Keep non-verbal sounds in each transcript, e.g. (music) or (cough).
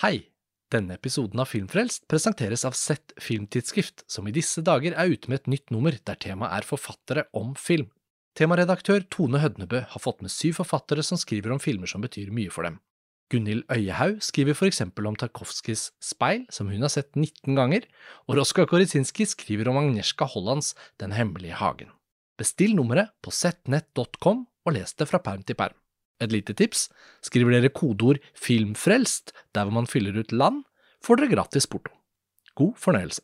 Hei! Denne episoden av Filmfrelst presenteres av Sett Filmtidsskrift, som i disse dager er ute med et nytt nummer der temaet er forfattere om film. Temaredaktør Tone Hødnebø har fått med syv forfattere som skriver om filmer som betyr mye for dem. Gunhild Øyehaug skriver for eksempel om Tarkovskijs Speil, som hun har sett 19 ganger, og Roska Koritsinski skriver om Agnieszka Hollands Den hemmelige hagen. Bestill nummeret på settnett.com og les det fra perm til perm. Et lite tips, skriver dere kodeord 'filmfrelst' der hvor man fyller ut land, får dere gratis porto. God fornøyelse.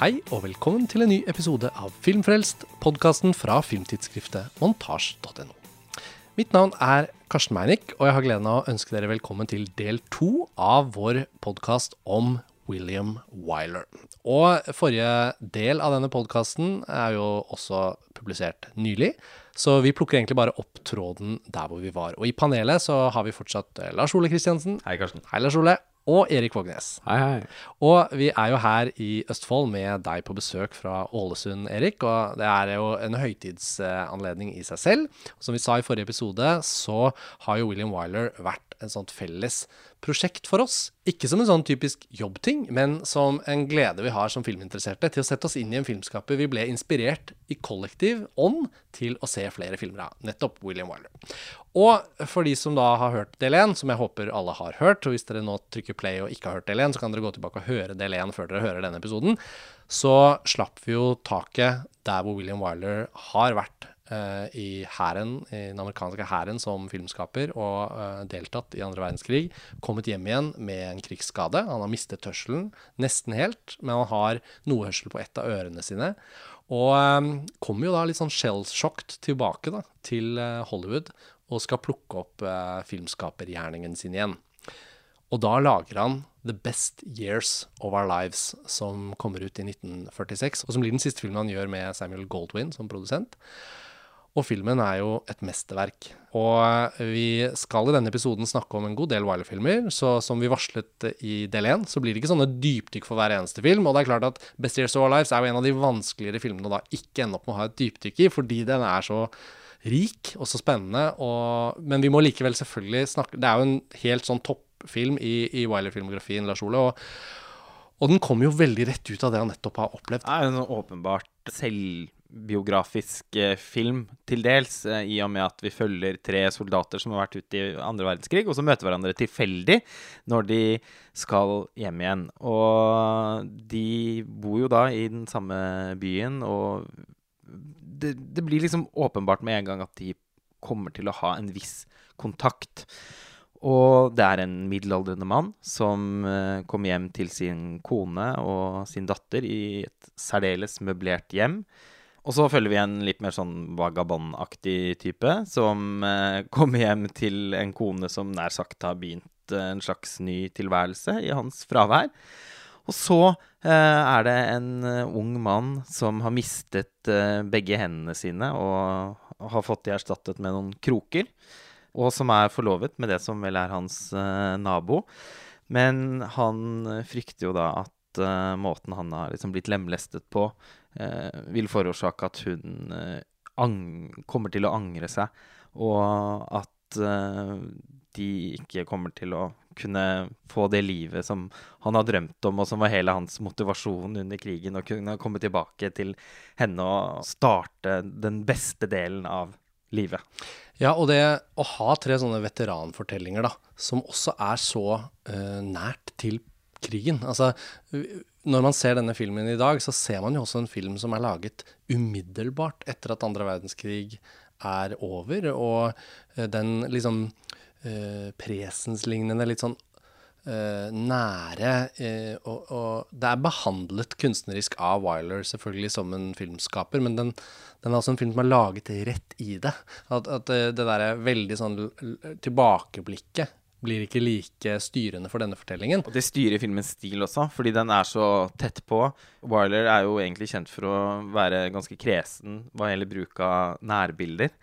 Hei og velkommen til en ny episode av Filmfrelst, podkasten fra filmtidsskriftet montasj.no. Mitt navn er Karsten Meinick, og jeg har gleden av å ønske dere velkommen til del to av vår podkast om William Wyler. Og forrige del av denne podkasten er jo også publisert nylig, så vi plukker egentlig bare opp tråden der hvor vi var. Og i panelet så har vi fortsatt eh, Lars Ole Kristiansen. Hei, Karsten. Hei, Lars Ole. Og Erik Vågnes. Hei, hei. Og vi er jo her i Østfold med deg på besøk fra Ålesund, Erik. Og det er jo en høytidsanledning i seg selv. Og som vi sa i forrige episode, så har jo William Wyler vært en sånt felles prosjekt for oss. Ikke som en sånn typisk jobbting, men som en glede vi har som filminteresserte til å sette oss inn i en filmskaper vi ble inspirert i kollektiv ånd til å se flere filmer av. Nettopp William Wyler. Og for de som da har hørt del 1, som jeg håper alle har hørt, og hvis dere nå trykker play og ikke har hørt del 1, så kan dere gå tilbake og høre del 1 før dere hører denne episoden, så slapp vi jo taket der hvor William Wyler har vært i hæren, i den amerikanske hæren som filmskaper, og uh, deltatt i andre verdenskrig. Kommet hjem igjen med en krigsskade. Han har mistet hørselen nesten helt, men han har noe hørsel på ett av ørene sine. Og um, kommer jo da litt sånn shell-shocked tilbake da, til uh, Hollywood og skal plukke opp uh, filmskapergjerningen sin igjen. Og da lager han The Best Years of Our Lives, som kommer ut i 1946, og som blir den siste filmen han gjør med Samuel Goldwyn som produsent. Og filmen er jo et mesterverk. Og vi skal i denne episoden snakke om en god del Wiley-filmer. så som vi varslet i del 1, så blir det ikke sånne dypdykk for hver eneste film. Og det er klart at Best Years of Our Lives er jo en av de vanskeligere filmene å da ikke ende opp med å ha et dypdykk i, fordi den er så rik og så spennende. Og, men vi må likevel selvfølgelig snakke Det er jo en helt sånn toppfilm i, i Wiley-filmografien, Lars Ole. og og den kommer jo veldig rett ut av det han nettopp har opplevd. Det er en åpenbart selvbiografisk eh, film, til dels, eh, i og med at vi følger tre soldater som har vært ute i andre verdenskrig, og som møter hverandre tilfeldig når de skal hjem igjen. Og de bor jo da i den samme byen, og det, det blir liksom åpenbart med en gang at de kommer til å ha en viss kontakt. Og det er en middelaldrende mann som uh, kom hjem til sin kone og sin datter i et særdeles møblert hjem. Og så følger vi en litt mer sånn vagabondaktig type som eh, kommer hjem til en kone som nær sagt har begynt eh, en slags ny tilværelse i hans fravær. Og så er det en ung mann som har mistet begge hendene sine og har fått de erstattet med noen kroker og som er forlovet med det som vel er hans uh, nabo. Men han frykter jo da at måten han har liksom blitt lemlestet på, vil forårsake at hun kommer til å angre seg, og at de ikke kommer til å kunne få det livet som han har drømt om, og som var hele hans motivasjon under krigen, å kunne komme tilbake til henne og starte den beste delen av livet. Ja, og det å ha tre sånne veteranfortellinger, da, som også er så uh, nært til krigen Altså, når man ser denne filmen i dag, så ser man jo også en film som er laget umiddelbart etter at andre verdenskrig er over, og uh, den liksom eh, presenslignende, litt sånn eh, nære eh, og, og, det er behandlet kunstnerisk av Wyler selvfølgelig som en filmskaper, men den, den er også en film som er laget rett i det. At, at det, derre der veldig sånn tilbakeblikket blir ikke like styrende for denne fortellingen. Og det styrer filmens stil også, fordi den er så tett på. Wyler er jo egentlig kjent for å være ganske kresen hva gjelder bruk av nærbilder.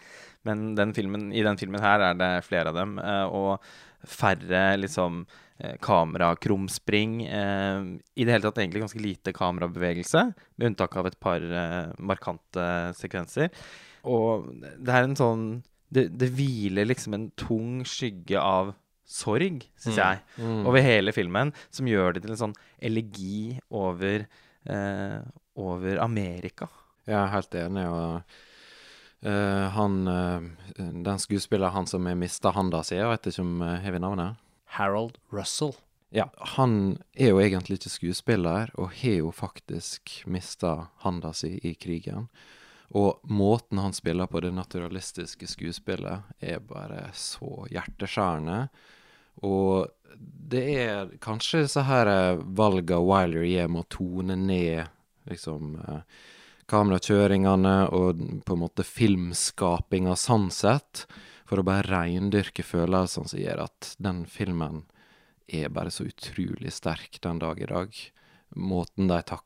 Men den filmen, i den filmen her er det flere av dem, uh, og færre liksom eh, kamerakrumspring. Eh, I det hele tatt egentlig ganske lite kamerabevegelse, med unntak av et par eh, markante sekvenser. Og det er en sånn det, det hviler liksom en tung skygge av sorg, syns Mm. jeg, Mm. over hele filmen, som gjør det til en sånn elegi over, eh, over Amerika. Jeg er helt enig, og Uh, han uh, Den skuespilleren han som har mista handa si, jeg vet ikke om uh, har vi navnet? Harold Russell. Ja, han er jo egentlig ikke skuespiller, og har jo faktisk mista handa si i krigen. Og måten han spiller på, det naturalistiske skuespillet, er bare så hjerteskjærende. Og det er kanskje disse her eh, valga Wiler gjør med å tone ned liksom eh, kamerakjøringene og på en måte filmskapinga sånn sett, for å bare reindyrke følelsene som gjør at den filmen er bare så utrolig sterk den dag i dag. Måten de tak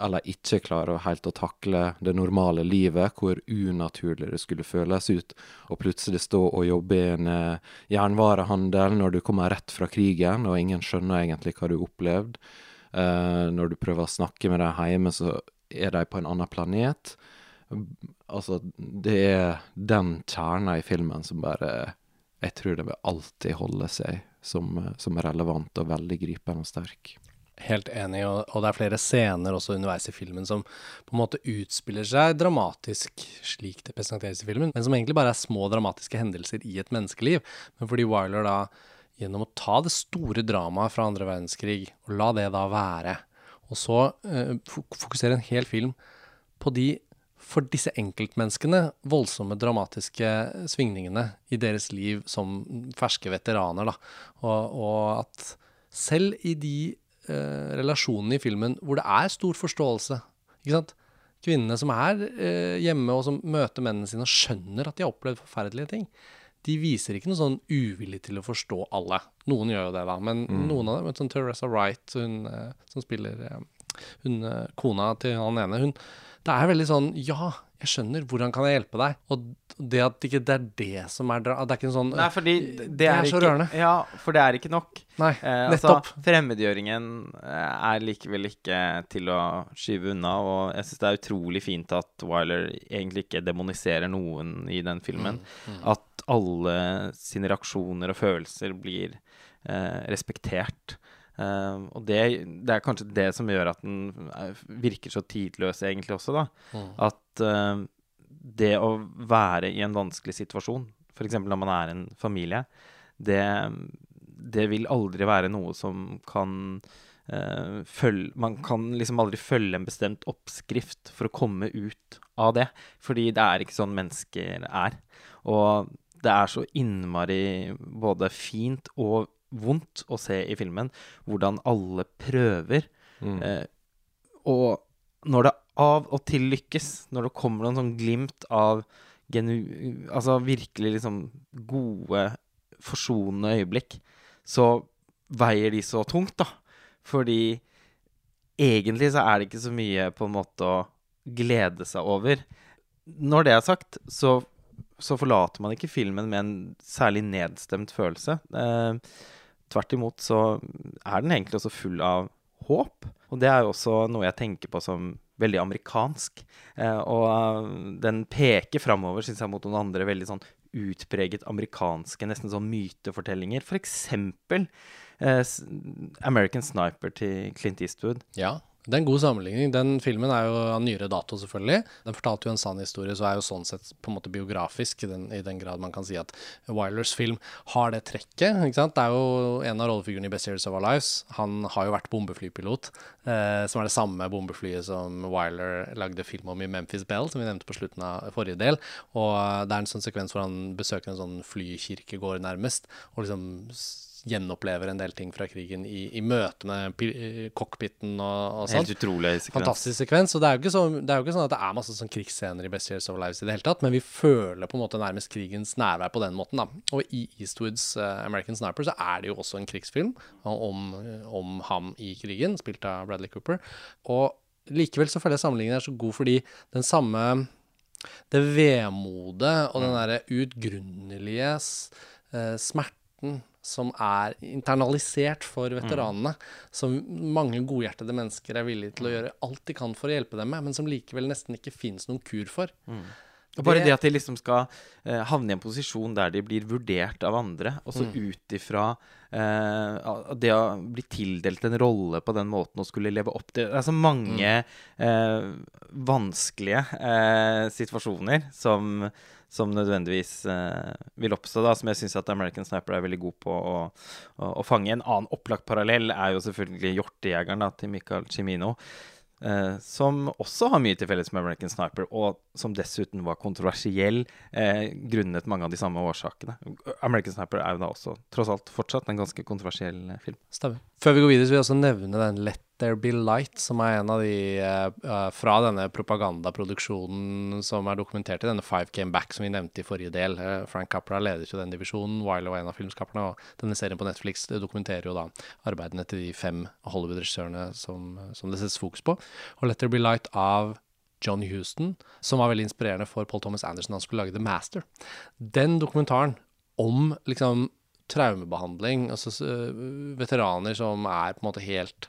eller ikke klarer helt å takle det normale livet, hvor unaturlig det skulle føles ut å plutselig stå og jobbe i en eh, jernvarehandel når du kommer rett fra krigen, og ingen skjønner egentlig hva du har opplevd. Uh, når du prøver å snakke med dem hjemme, så er de på en annen planet. Altså, det er den kjerna i filmen som bare Jeg tror det vil alltid holde seg som, eh, som relevant og veldig gripende og sterk. Helt enig, og, og det er flere scener også underveis i filmen som på en måte utspiller seg dramatisk slik det presenteres i filmen, men som egentlig bare er små dramatiske hendelser i et menneskeliv. Men fordi Wyler da, gjennom å ta det store dramaet fra andre verdenskrig, og la det da være, og så eh, fokusere en hel film på de for disse enkeltmenneskene voldsomme dramatiske svingningene i deres liv som ferske veteraner. Da. Og, og at selv i de eh, relasjonene i filmen hvor det er stor forståelse ikke sant? Kvinnene som er eh, hjemme og som møter mennene sine og skjønner at de har opplevd forferdelige ting, de viser ikke noe sånn uvillig til å forstå alle. Noen gjør jo det, da, men noen av dem, sånn Teresa Wright, hun eh, som spiller eh, hun, eh, kona til han ene, hun Det er veldig sånn Ja, jeg skjønner. Hvordan kan jeg hjelpe deg? Og det at ikke det er det som er. Det er ikke en sånn Nei, fordi det, det er så ikke, rørende. Ja, for det er ikke nok. Nei, Eh, nettopp. Altså, fremmedgjøringen eh, er likevel ikke til å skyve unna, og jeg syns det er utrolig fint at Wyler egentlig ikke demoniserer noen i den filmen. Mm, At alle sine reaksjoner og følelser blir eh, respektert. Eh, og det, det er kanskje det som gjør at den er- virker så tidløs egentlig også, da. Mm. At eh, det å være i en vanskelig situasjon, f.eks. når man er en familie, det, det vil aldri være noe som kan uh, følge Man kan liksom aldri følge en bestemt oppskrift for å komme ut av det. Fordi det er ikke sånn mennesker er. Og det er så innmari både fint og vondt å se i filmen hvordan alle prøver. Mm. Eh, og når det av og til lykkes, når det kommer noen sånn glimt av genu... Altså virkelig liksom gode, forsonende øyeblikk, så veier de så tungt, da. Fordi egentlig så er det ikke så mye på en måte å glede seg over. Når det er sagt, så, så forlater man ikke filmen med en særlig nedstemt følelse. Eh, tvert imot så er den egentlig også full av håp. Og det er jo også noe jeg tenker på som veldig amerikansk. Eh, og eh, den peker framover, syns jeg, mot noen andre veldig sånn utpreget amerikanske, nesten sånn mytefortellinger. For eksempel eh, American Sniper til Clint Eastwood. Ja, det er en god sammenligning. Den filmen er jo av nyere dato, selvfølgelig. Den fortalte jo en sann historie, så er jo sånn sett på en måte biografisk, i den, i den grad man kan si at Wilers film har det trekket. ikke sant? Det er jo en av rollefigurene i Best Years of Our Lives. Han har jo vært bombeflypilot, eh, som er det samme bombeflyet som Wiler lagde film om i Memphis Bell, som vi nevnte på slutten av forrige del. Og eh, det er en sånn sekvens hvor han besøker en sånn flykirkegård, nærmest, og liksom gjenopplever en del ting fra krigen i, i møte med pi- cockpiten og, og sånn. Helt utrolig sekvens. Fantastisk sekvens. Og det er, jo ikke så, det er jo ikke sånn at det er masse sånn krigsscener i Best Years of Lives i det hele tatt, men vi føler på en måte nærmest krigens nærvær på den måten. da. Og i Eastwoods uh, American Sniper så er det jo også en krigsfilm om, om ham i krigen, spilt av Bradley Cooper. Og likevel så føler jeg sammenligningen er så god fordi den samme det vemodet og den derre utgrunnelige s- eh, smerten som er internalisert for veteranene. Som mange godhjertede mennesker er villige til å gjøre alt de kan for å hjelpe dem med, men som likevel nesten ikke fins noen kur for. Og bare Det- det at de liksom skal eh, havne i en posisjon der de blir vurdert av andre, og så ut ifra eh, det å bli tildelt en rolle på den måten og skulle leve opp til Det er så mange eh, vanskelige eh, situasjoner som, som nødvendigvis eh, vil oppstå, da, som jeg syns at American Sniper er veldig god på å, å, å fange. En annen opplagt parallell er jo selvfølgelig hjortejegeren til Michael Cimino. Eh, som også har mye til felles med American Sniper, og som dessuten var kontroversiell eh, grunnet mange av de samme årsakene. American Sniper er jo da også tross alt fortsatt en ganske kontroversiell eh, film. Stemmer. Før vi går videre, så vil jeg også nevne den Let There Be Light, som er en av de eh, fra denne propagandaproduksjonen som er dokumentert i denne Five Came Back, som vi nevnte i forrige del. Eh, Frank Capra leder jo den divisjonen, Wiley var en av filmskaperne, og denne serien på Netflix dokumenterer jo da arbeidene til de fem Hollywood-regissørene som, som det settes fokus på. Og Let There Be Light av John Houston, som var veldig inspirerende for Paul Thomas Anderson da han skulle lage The Master. Den dokumentaren om liksom traumebehandling, altså veteraner som er på en måte helt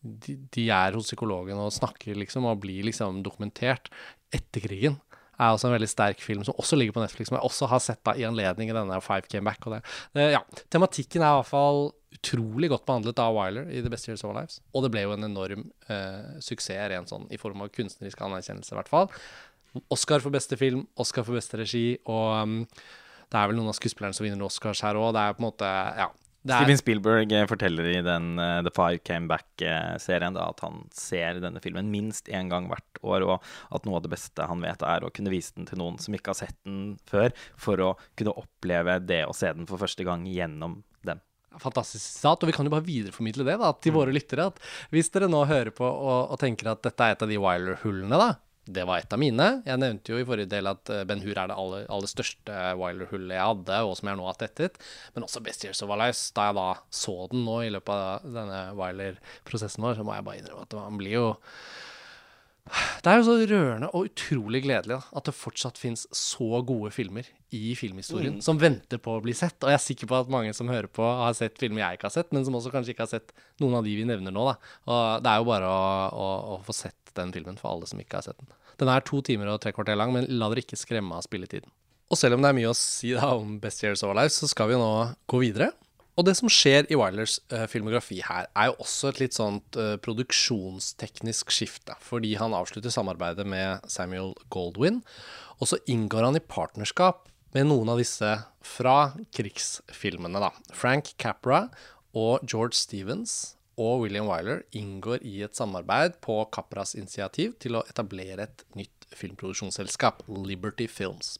de, de er hos psykologen og snakker liksom, og blir liksom dokumentert etter krigen. Er også en veldig sterk film som også ligger på Netflix, som jeg også har sett da i anledning i denne Five Came Back. Og det. Uh, ja, tematikken er i hvert fall utrolig godt behandlet av Wyler i The Best Years of Our Lives. Og det ble jo en enorm uh, suksess, rent sånn i form av kunstnerisk anerkjennelse, i hvert fall. Oscar for beste film, Oscar for beste regi, og um, det er vel noen av skuespillerne som vinner Oscars her òg. Det er på en måte Ja. Er, Steven Spielberg eh, forteller i den uh, The Five Came Back-serien uh, at han ser denne filmen minst én gang hvert år, og at noe av det beste han vet, er å kunne vise den til noen som ikke har sett den før, for å kunne oppleve det å se den for første gang gjennom dem. Fantastisk sitat, og vi kan jo bare videreformidle det da, til våre lyttere. at Hvis dere nå hører på og, og tenker at dette er et av de Wiler-hullene, da. Det var et av mine. Jeg nevnte jo i forrige del at eh, Ben Hur er det aller, aller største Wilder-hullet jeg hadde, og som jeg nå har tettet. Men også Best Years of Our Lives. Da jeg da så den nå i løpet av denne Wilder-prosessen vår, så må jeg bare innrømme at man blir jo det er jo så rørende og utrolig gledelig da, at det fortsatt fins så gode filmer i filmhistorien som venter på å bli sett. Og jeg er sikker på at mange som hører på, har sett filmer jeg ikke har sett, men som også kanskje ikke har sett noen av de vi nevner nå. Da. Og det er jo bare å, å, å få sett den filmen for alle som ikke har sett den. Den er to timer og tre kvarter lang, men la dere ikke skremme av spilletiden. Og selv om det er mye å si da om Best Years of Our Lives, så skal vi nå gå videre. Og det som skjer i Wilers uh, filmografi her, er jo også et litt sånt uh, produksjonsteknisk skifte. Fordi han avslutter samarbeidet med Samuel Goldwyn, og så inngår han i partnerskap med noen av disse fra krigsfilmene, da. Frank Capra og George Stevens og William Wyler inngår i et samarbeid på Capras initiativ til å etablere et nytt filmproduksjonsselskap, Liberty Films.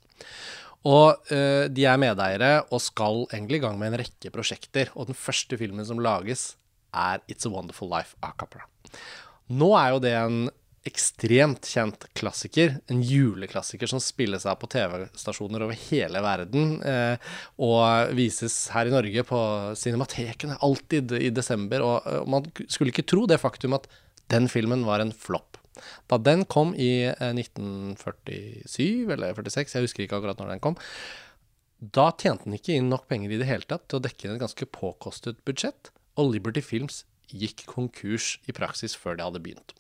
Og uh, de er medeiere og skal egentlig i gang med en rekke prosjekter. Og den første filmen som lages, er It's a Wonderful Life av Capra. Nå er jo det en ekstremt kjent klassiker, en juleklassiker som spilles av på TV-stasjoner over hele verden, eh, og vises her i Norge på cinematekene alltid i desember. Og, og man skulle ikke tro det faktum at den filmen var en flopp. Da den kom i eh, 1947 eller 46, jeg husker ikke akkurat når den kom, da tjente den ikke inn nok penger i det hele tatt til å dekke inn et ganske påkostet budsjett, og Liberty Films gikk konkurs i praksis før det hadde begynt.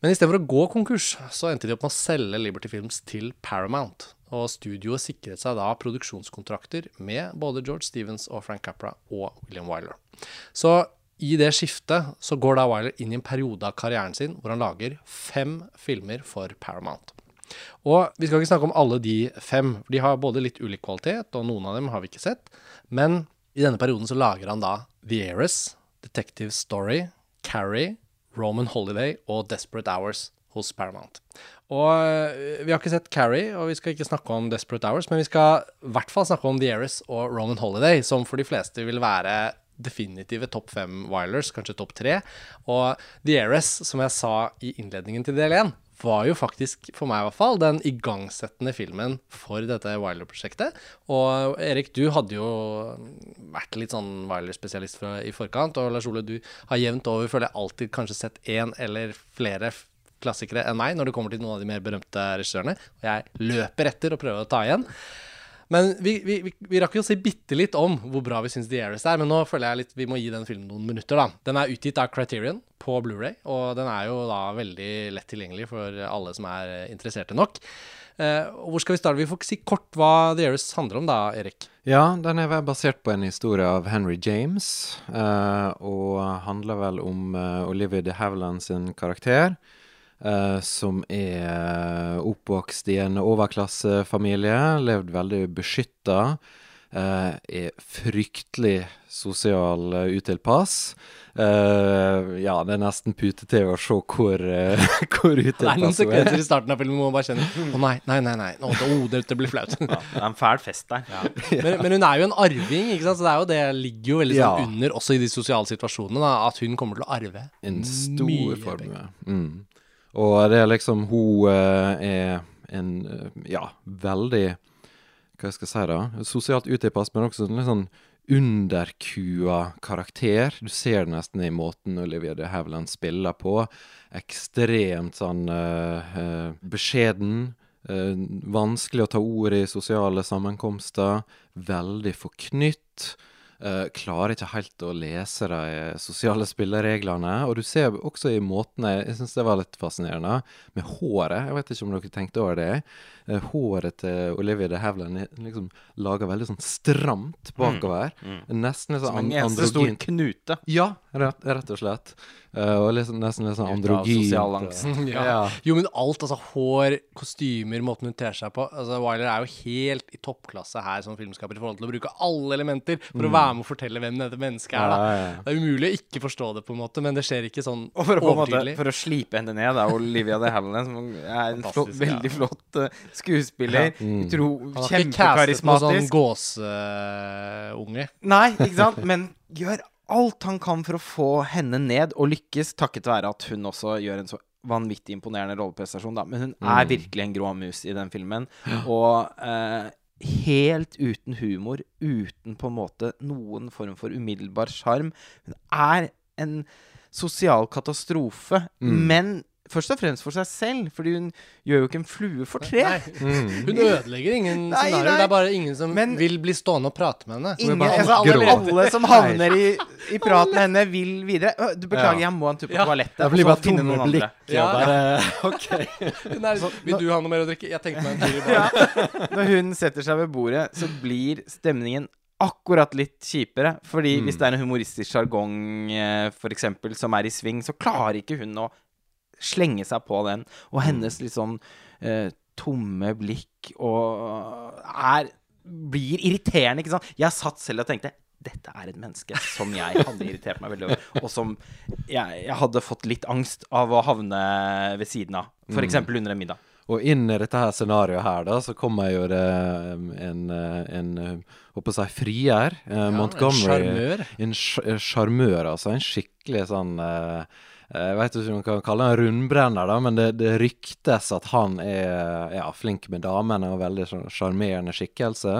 Men istedenfor å gå konkurs, så endte de opp med å selge Liberty Films til Paramount. Og studioet sikret seg da produksjonskontrakter med både George Stevens og Frank Capra og William Wyler. Så i det skiftet så går da Wyler inn i en periode av karrieren sin hvor han lager fem filmer for Paramount. Og vi skal ikke snakke om alle de fem, de har både litt ulik kvalitet, og noen av dem har vi ikke sett. Men i denne perioden så lager han da The Heiress, Detective Story, Carrie, Roman Holiday og Desperate Hours hos Paramount. Og øh, vi har ikke sett Carrie, og vi skal ikke snakke om Desperate Hours, men vi skal i hvert fall snakke om The Heiress og Roman Holiday, som for de fleste vil være definitive topp fem Wilers, kanskje topp tre. Og The Ares, som jeg sa i innledningen til del én, var jo faktisk, for meg i hvert fall, den igangsettende filmen for dette Wiler-prosjektet. Og Erik, du hadde jo vært litt sånn Wiler-spesialist i forkant, og Lars Ole, du har jevnt over, føler jeg, alltid kanskje sett én eller flere klassikere enn meg når det kommer til noen av de mer berømte regissørene. Og jeg løper etter og prøver å ta igjen. Men vi, vi, vi, vi rakk jo å si bitte litt om hvor bra vi syns The Heiress er, men nå føler jeg litt vi må gi den filmen noen minutter, da. Den er utgitt av Criterion på Blu-ray, og den er jo da veldig lett tilgjengelig for alle som er interesserte nok. Eh, hvor skal vi starte? Vi får si kort hva The Heiress handler om, da, Erik. Ja, den er basert på en historie av Henry James, eh, og handler vel om eh, Olivia de Havilland sin karakter. Eh, som er oppvokst i en overklassefamilie, levd veldig beskytta. Uh, er fryktelig sosial uh, utilpass. Uh, ja, det er nesten pute-TV å se hvor, uh, (laughs) hvor Det er noen sekunder er. sekvenser i starten av filmen hvor man bare kjenner Å nei, nei, nei. nei. Nå, oh, det, blir flaut. Ja, det er en fæl fest der. (laughs) Men, men hun er jo en arving, ikke sant? så det er jo det ligger jo veldig sånn Ja. under, også i de sosiale situasjonene, da, at hun kommer til å arve En mye stor penger. formue. Mm. Og det er liksom Hun eh, er en eh, ja, veldig Hva skal jeg si, da? Sosialt uttilpass, men også en litt sånn underkua karakter. Du ser det nesten i måten Olivia de Havilland spiller på. Ekstremt sånn eh, beskjeden. Uh, vanskelig å ta ord i sosiale sammenkomster. Veldig forknytt. Eh, klarer ikke helt å lese de sosiale spillereglene. Og du ser også i måten Jeg, jeg syns det var litt fascinerende med håret. Jeg vet ikke om dere tenkte over det. Eh, håret til Olivia de Havilland liksom laga veldig sånn stramt bakover. Nesten litt Som sånn en an eneste stor knute. Ja, rett, rett og slett. Uh, og liksom, nesten litt sånn androgin sosial angst. (laughs) ja. Ja. Jo, men alt, altså hår, kostymer, måten hun ter seg på altså Wyler er jo helt i toppklasse her som filmskaper i forhold til å bruke alle elementer for å være med og fortelle hvem dette mennesket er. da Mm. Ja, ja, ja. Det er umulig å ikke forstå det, på en måte, men det skjer ikke sånn en overtydelig. for å slipe henne ned, da, Olivia de Havilland, som er en flott, veldig flott eh, skuespiller. Mm. Utro, Han har ikke castet noen sånn gåseunge. Nei, ikke sant? Men gjør alt han kan for å få henne ned, og lykkes, takket være at hun også gjør en så vanvittig imponerende rolleprestasjon. Da. Men hun er virkelig en grå mus i den filmen. Og eh, helt uten humor, uten på en måte noen form for umiddelbar sjarm. Hun er en sosial katastrofe, men først og fremst for seg selv, fordi hun gjør jo ikke en flue for tre. Nei, (laughs) Mm. hun ødelegger ingen Nei, scenarioer. nei. Det er bare ingen som Men- vil bli stående og prate med henne. Ingen, bare altså, alle, alle som havner i, i prat med henne, vil videre. Du, beklager, Ja. jeg må en tur på Ja. toalettet. Det blir bare tomme noen andre. blikk. Ja. og bare, (laughs) ok. Hun er sånn, Vil du ha noe mer å drikke? Jeg tenkte meg en tur i (laughs) baren. Når hun setter seg ved bordet, så blir stemningen akkurat litt kjipere. Fordi hvis det er en humoristisk sjargong, eh, eksempel, som er i sving, så klarer ikke hun å slenge seg på den. Og hennes litt sånn eh, tomme blikk og er Blir irriterende, ikke sant? Jeg satt selv og tenkte dette er et menneske som jeg hadde irritert meg veldig over, og som jeg, jeg hadde fått litt angst av å havne ved siden av. For eksempel under en middag. Og inn i dette her scenarioet her, da, så kommer jo det en, uh, en Håper å si frier. Ja, Montgomery. sjarmør. En sj- sjarmør, altså. En skikkelig sånn uh, jeg vet ikke om man kan kalle han rundbrenner, da, men det, det ryktes at han er ja, flink med damene og veldig sånn sjarmerende skikkelse.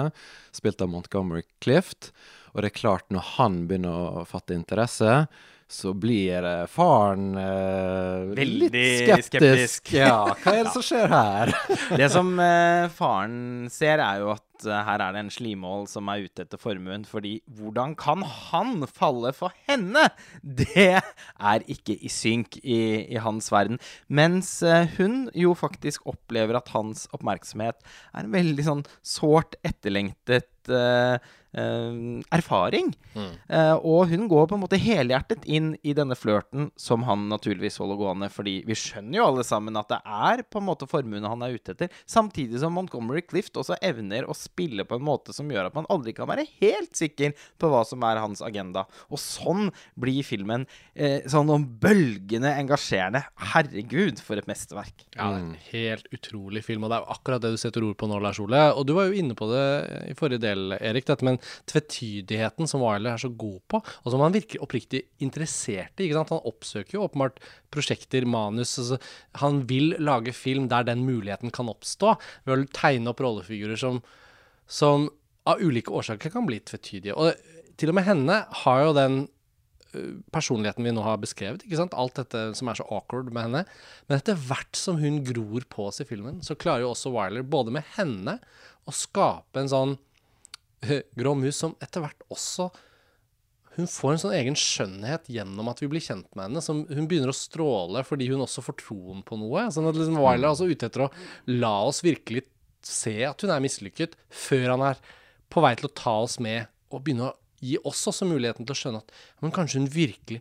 Spilt av Montgomery Clift. Og det er klart, når han begynner å fatte interesse, så blir eh, faren eh, litt skeptisk. skeptisk. Ja, hva er det (laughs) som skjer her? (laughs) Det som eh, faren ser, er jo at eh, her er det en slimål som er ute etter formuen. Fordi hvordan kan han falle for henne? (laughs) Det er ikke i synk i, i hans verden. Mens eh, hun jo faktisk opplever at hans oppmerksomhet er en veldig sånn sårt etterlengtet eh, eh, erfaring. Eh, og hun går på en måte helhjertet inn i denne flørten som han naturligvis holder gående, fordi vi skjønner jo alle sammen at det er på en måte formuen han er ute etter, samtidig som Montgomery Clift også evner å spille på en måte som gjør at man aldri kan være helt sikker på hva som er hans agenda. Og sånn blir filmen eh, sånn om bølgende engasjerende. Herregud, for et mesterverk. Ja, det er en helt utrolig film, og det er jo akkurat det du setter ord på nå, Lars Ole. Og du var jo inne på det i forrige del, Erik, dette med tvetydigheten som Wiler er så god på, og som han virker oppriktig interessert i. Han oppsøker jo åpenbart prosjekter, manus altså, Han vil lage film der den muligheten kan oppstå, ved å tegne opp rollefigurer som, som av ulike årsaker kan bli tvetydige. Og til og med henne har jo den personligheten vi nå har beskrevet. ikke sant? Alt dette som er så awkward med henne. Men etter hvert som hun gror på oss i filmen, så klarer jo også Wyler, både med henne, å skape en sånn grå mus som etter hvert også hun får en sånn egen skjønnhet gjennom at vi blir kjent med henne. Som hun begynner å stråle fordi hun også får troen på noe. Sånn at liksom Wyler er også ute etter å la oss virkelig se at hun er mislykket, før han er på vei til å ta oss med og begynne å gi oss også muligheten til å skjønne at men kanskje hun virkelig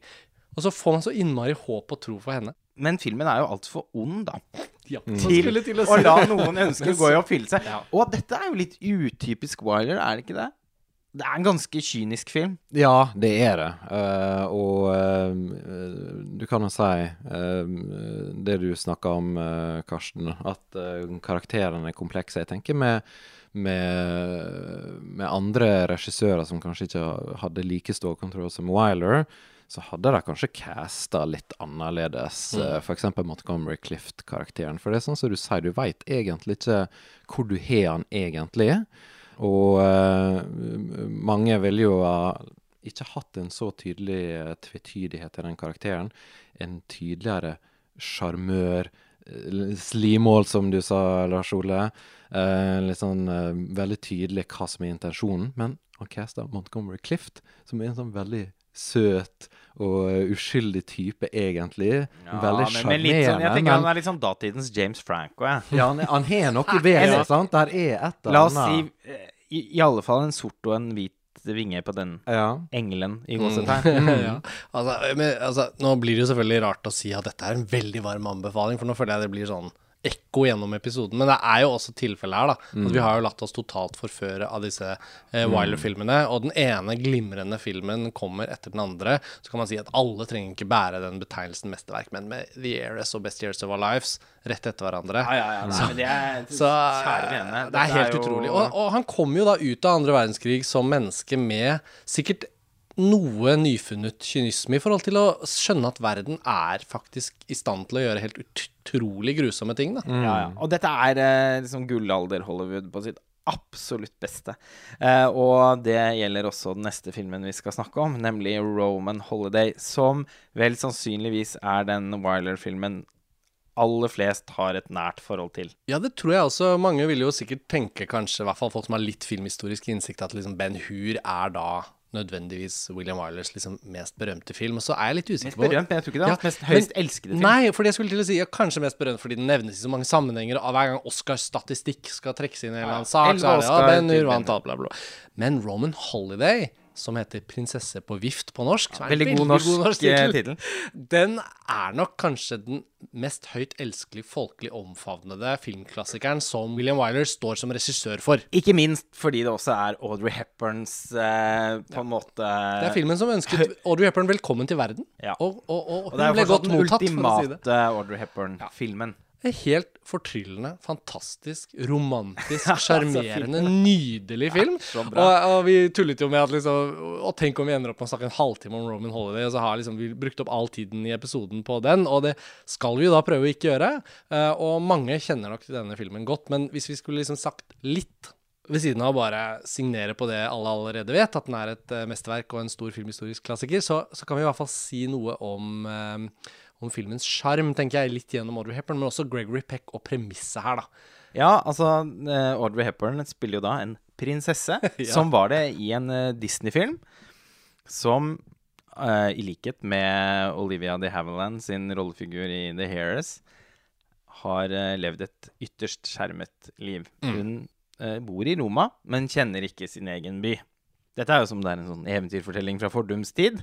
Og så får man så innmari håp og tro for henne. Men filmen er jo altfor ond, da. Ja, Til, skulle til å å la noen ønsker gå i oppfyllelse. Ja. Og dette er jo litt utypisk Wiler, er det ikke det? Det er en ganske kynisk film. Ja, det er det. Uh, og uh, du kan jo si uh, det du snakka om, Karsten, at uh, karakterene er komplekse. Jeg tenker med, med, med andre regissører som kanskje ikke hadde like stålkontroll som Wyler, så hadde de kanskje casta litt annerledes. Mm. F.eks. Montgomery Clift-karakteren. For det er sånn som du sier, du veit egentlig ikke hvor du har han egentlig. Og uh, mange ville jo ha ikke hatt en så tydelig eh, tvetydighet i den karakteren. En tydeligere sjarmør. eh, Slimål, som du sa, Lars Ole. Eh, litt sånn eh, veldig tydelig hva som er intensjonen. Men han casta Montgomery Clift, som er en sånn veldig søt og eh, uskyldig type, egentlig. veldig men, men litt sånn, jeg tenker men- han er litt sånn datidens James Franco, Ja, ja, han, han har noe ved seg, sant? Der er et eller La oss si eh, i, i alle fall en sort og en hvit vinge på den Ja. engelen i Mm. gåsetegn. (laughs) ja. altså, altså, nå blir det jo selvfølgelig rart å si at dette er en veldig varm anbefaling, for nå føler jeg det blir sånn ekko gjennom episoden. Men det er jo også tilfellet her, da. At vi har jo latt oss totalt forføre av disse eh, Wiler-filmene. Og den ene glimrende filmen kommer etter den andre. Så kan man si at alle trenger ikke bære den betegnelsen mesterverk, men med The Heiress og Best Years of Our Lives rett etter hverandre. Ja, ja, ja. Nei, så, det er Så Kjære vene. det er helt jo- utrolig. Og, og han kom jo da ut av andre verdenskrig som menneske med sikkert noe nyfunnet kynisme i forhold til å skjønne at verden er faktisk i stand til å gjøre helt utrolig grusomme ting. da. Ja, ja. Og dette er eh, liksom gullalder-Hollywood på sitt absolutt beste. Eh, og det gjelder også den neste filmen vi skal snakke om, nemlig Roman Holiday, som vel sannsynligvis er den Wiler-filmen aller flest har et nært forhold til. Ja, det tror jeg også. Mange vil jo sikkert tenke, kanskje, i hvert fall folk som har litt filmhistorisk innsikt, at liksom Ben Hur er da nødvendigvis William Wylers liksom mest berømte film. Og så er jeg litt usikker på Mest berømt, men jeg tror ikke det er Ja, mest mest men- høyst elskede film. Nei, fordi jeg skulle til å si ja, kanskje mest berømt fordi den nevnes i så mange sammenhenger. Og hver gang Oscars statistikk skal trekkes inn i en eller annen sak, så er det ja, Ben Hur vant alt, bla, bla. Men Roman Holiday, som heter 'Prinsesse på vift' på norsk, Ja, er Veldig god norsk eh, tittel, tittel. den er nok kanskje den mest høyt elskelig, folkelig omfavnede filmklassikeren som William Wyler står som regissør for. Ikke minst fordi det også er Audrey Hepburns eh, på en måte Det er filmen som ønsket Audrey Hepburn velkommen til verden. Ja. Og, og, og, Og er hun ble fortsatt godt den mottatt, for å si det. ultimate Audrey Hepburn-filmen. En helt fortryllende, fantastisk, romantisk, (laughs) sjarmerende, nydelig film. Ja, Og, og vi tullet jo med at liksom Og tenk om vi ender opp med å snakke en halvtime om Roman Holiday, og så har liksom vi brukt opp all tiden i episoden på den, og det skal vi jo da prøve å ikke gjøre. Eh, og mange kjenner nok til denne filmen godt, men hvis vi skulle liksom sagt litt ved siden av å bare signere på det alle allerede vet, at den er et eh, mesterverk og en stor filmhistorisk klassiker, så, så kan vi i hvert fall si noe om, eh, om filmens sjarm, tenker jeg, litt gjennom Audrey Hepburn, men også Gregory Peck og premisset her, da. Ja, altså eh, Audrey Hepburn spiller jo da en prinsesse, (laughs) Ja. som var det i en eh, Disney-film. Som uh, i likhet med Olivia de Havilland sin rollefigur i The Hairs, har uh, levd et ytterst skjermet liv. Hun uh, bor i Roma, men kjenner ikke sin egen by. Dette er jo som det er en sånn eventyrfortelling fra fordums tid.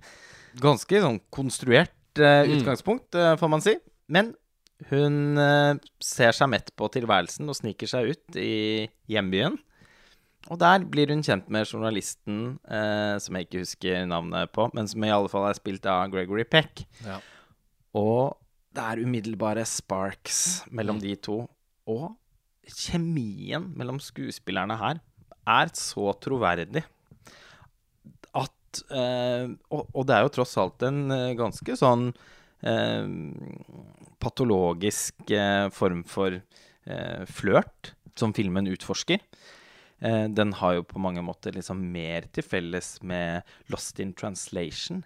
Ganske sånn konstruert Mm. Utgangspunkt, eh, får man si. Men hun eh, ser seg mett på tilværelsen og sniker seg ut i hjembyen. Og der blir hun kjent med journalisten eh, som jeg ikke husker navnet på, men som i alle fall er spilt av Gregory Peck. Ja. Og det er umiddelbare sparks mellom de to. Og kjemien mellom skuespillerne her er så troverdig at eh, og, og det er jo tross alt en eh, ganske sånn eh, patologisk form for flørt som filmen utforsker. Den har jo på mange måter liksom mer til felles med Lost in Translation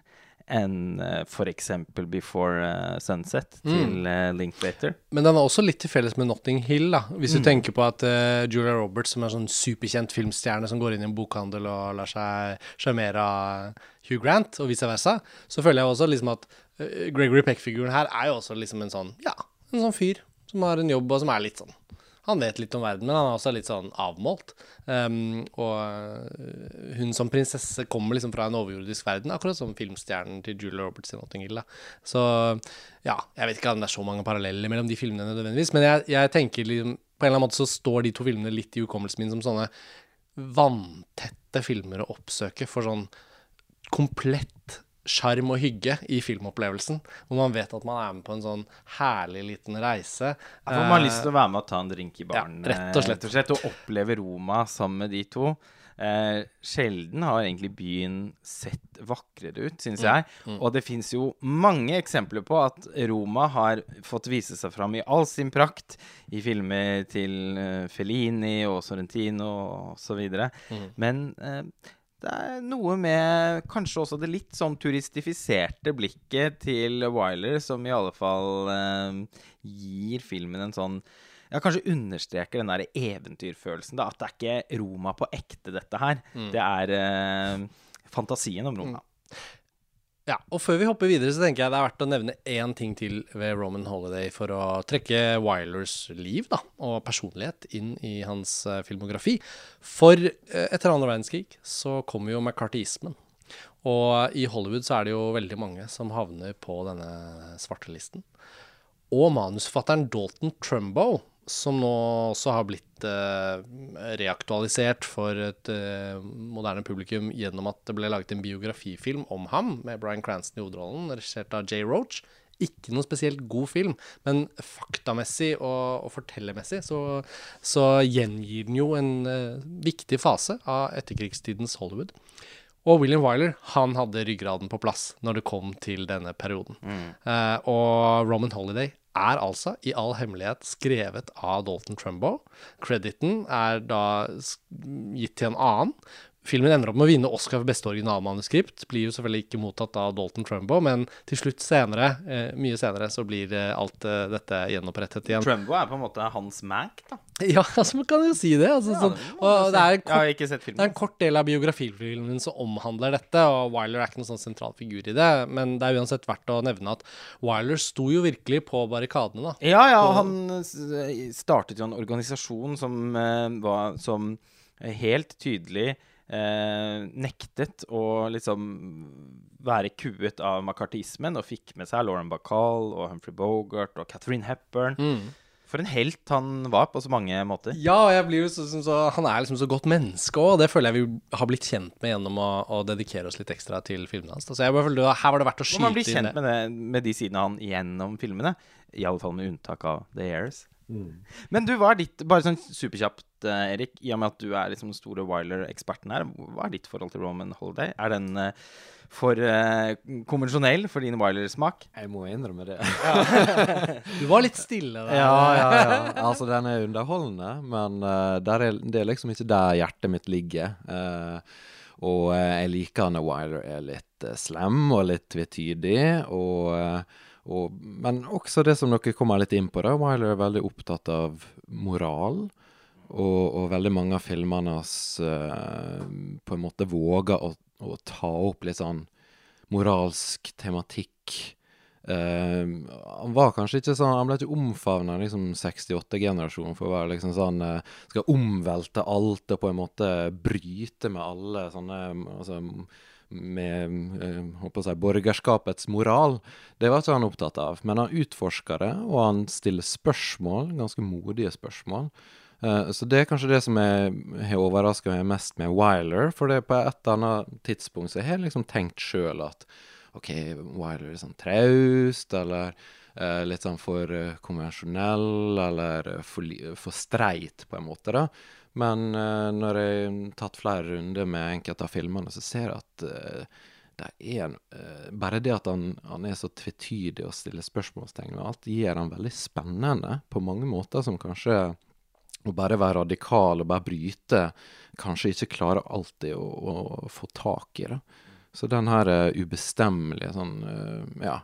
enn uh, f.eks. Before uh, Sunset til uh, Linklater. Men den har også litt til felles med Notting Hill, da. Hvis du tenker på at uh, Julia Roberts, som er en sånn superkjent filmstjerne som går inn i en bokhandel og lar seg sjarmere av Hugh Grant, og vice versa, så føler jeg også liksom at Gregory Peck-figuren her er jo også liksom en sånn, ja, en sånn fyr som har en jobb, og som er litt sånn han vet litt om verden, men han er også litt sånn avmålt. Um, og uh, hun som prinsesse kommer liksom fra en overjordisk verden, akkurat som filmstjernen til Julie Roberts i Notting Hill. Da. Så ja, jeg vet ikke om det er så mange paralleller mellom de filmene nødvendigvis, men jeg, jeg tenker liksom På en eller annen måte så står de to filmene litt i hukommelsen min som sånne vanntette filmer å oppsøke for sånn komplett sjarm og hygge i filmopplevelsen. Hvor man vet at man er med på en sånn herlig liten reise. Ja, for man har lyst til å være med og ta en drink i baren, Ja, rett og slett. rett og, slett, og oppleve Roma sammen med de to. Eh, sjelden har egentlig byen sett vakrere ut, syns jeg. Og det fins jo mange eksempler på at Roma har fått vise seg fram i all sin prakt i filmer til eh, Fellini og Sorrentino osv. Men eh, det er noe med kanskje også det litt sånn turistifiserte blikket til Wiler som i alle fall eh, gir filmen en sånn ja, kanskje understreker den der eventyrfølelsen. da, At det er ikke Roma på ekte, dette her. Det er eh, fantasien om Roma. Ja, og før vi hopper videre, så tenker jeg det er verdt å nevne én ting til ved Roman Holiday for å trekke Wylers liv da, og personlighet inn i hans eh, filmografi. For eh, etter andre verdenskrig så kommer jo McCarthyismen. Og i Hollywood så er det jo veldig mange som havner på denne svartelisten. Og manusforfatteren Dalton Trumbo, som nå også har blitt eh, reaktualisert for et eh, moderne publikum gjennom at det ble laget en biografifilm om ham, med Bryan Cranston i hovedrollen, regissert av Jay Roach. Ikke noe spesielt god film, men faktamessig og, og fortellermessig så, så gjengir den jo en eh, viktig fase av etterkrigstidens Hollywood. Og William Wyler han hadde ryggraden på plass når det kom til denne perioden. Eh, og Roman Holiday er altså i all hemmelighet skrevet av Dalton Trumbo. Crediten er da gitt til en annen. Filmen ender opp med å vinne Oscar for beste originalmanuskript. Blir jo selvfølgelig ikke mottatt av Dalton Trumbo, men til slutt senere, eh, mye senere, så blir eh, alt eh, dette gjenopprettet igjen. Trumbo er på en måte hans Mac, da. (laughs) Ja, altså, man kan jo si det. Altså, sånn. Og det er kort det er en kort del av biografifilmen som omhandler dette, og Wyler er ikke noen sånn sentral figur i det. Men det er uansett verdt å nevne at Wyler sto jo virkelig på barrikadene, da. Ja, ja, han startet jo en organisasjon som var Som helt tydelig eh, nektet å liksom være kuet av makartismen, og fikk med seg Lauren Bacall og Humphrey Bogart og Catherine Hepburn. For en helt han var på så mange måter. Ja, og jeg blir jo så, så, han er liksom så godt menneske òg, det føler jeg vi har blitt kjent med gjennom å, å dedikere oss litt ekstra til filmene hans. Altså, Så jeg bare følte her var det verdt å Og man blir skyte inn kjent det. med, det, med de sidene han gjennom filmene. I alle fall med unntak av The Airs. Men du, hva er ditt Bare sånn superkjapt, eh, Erik, i og med at du er liksom den store Wyler-eksperten her, hva er ditt forhold til Roman Holiday? Er den eh, for uh, konvensjonell for din Wyler-smak? Jeg må innrømme det. (laughs) (laughs) Du var litt stille der. Ja, ja, ja. Altså, den er underholdende, men uh, der er, det er liksom ikke der hjertet mitt ligger. Uh, og jeg liker når Wyler er litt slem og litt tvetydig. Og, og, men også det som dere kommer litt inn på, da. Wyler er veldig opptatt av moral. Og, og veldig mange av filmene hans uh, på en måte våger å, å ta opp litt sånn moralsk tematikk. Uh, han var kanskje ikke sånn Han ble ikke omfavna liksom 68-generasjonen for å være liksom sånn uh, Skal omvelte alt og på en måte bryte med alle sånne altså, med eh, håper jeg, borgerskapets moral. Det var ikke han opptatt av. Men han utforsker det, og han stiller spørsmål, ganske modige spørsmål. Eh, så det er kanskje det som jeg har overraska meg mest med Wiler. For det på et eller annet tidspunkt så jeg har liksom tenkt sjøl at OK, Wiler er sånn traust, eller eh, litt sånn for eh, konvensjonell, eller eh, for, for streit, på en måte, da. Men eh, når jeg har tatt flere runder med enkelte av filmene, så ser jeg at eh, det er en, eh, Bare det at han, han er så tvetydig og stiller spørsmålstegn ved alt, gir han veldig spennende på mange måter, som kanskje å bare være radikal og bare bryte kanskje ikke klarer alltid å, å få tak i. det. Så den her ubestemmelige sånn Ja.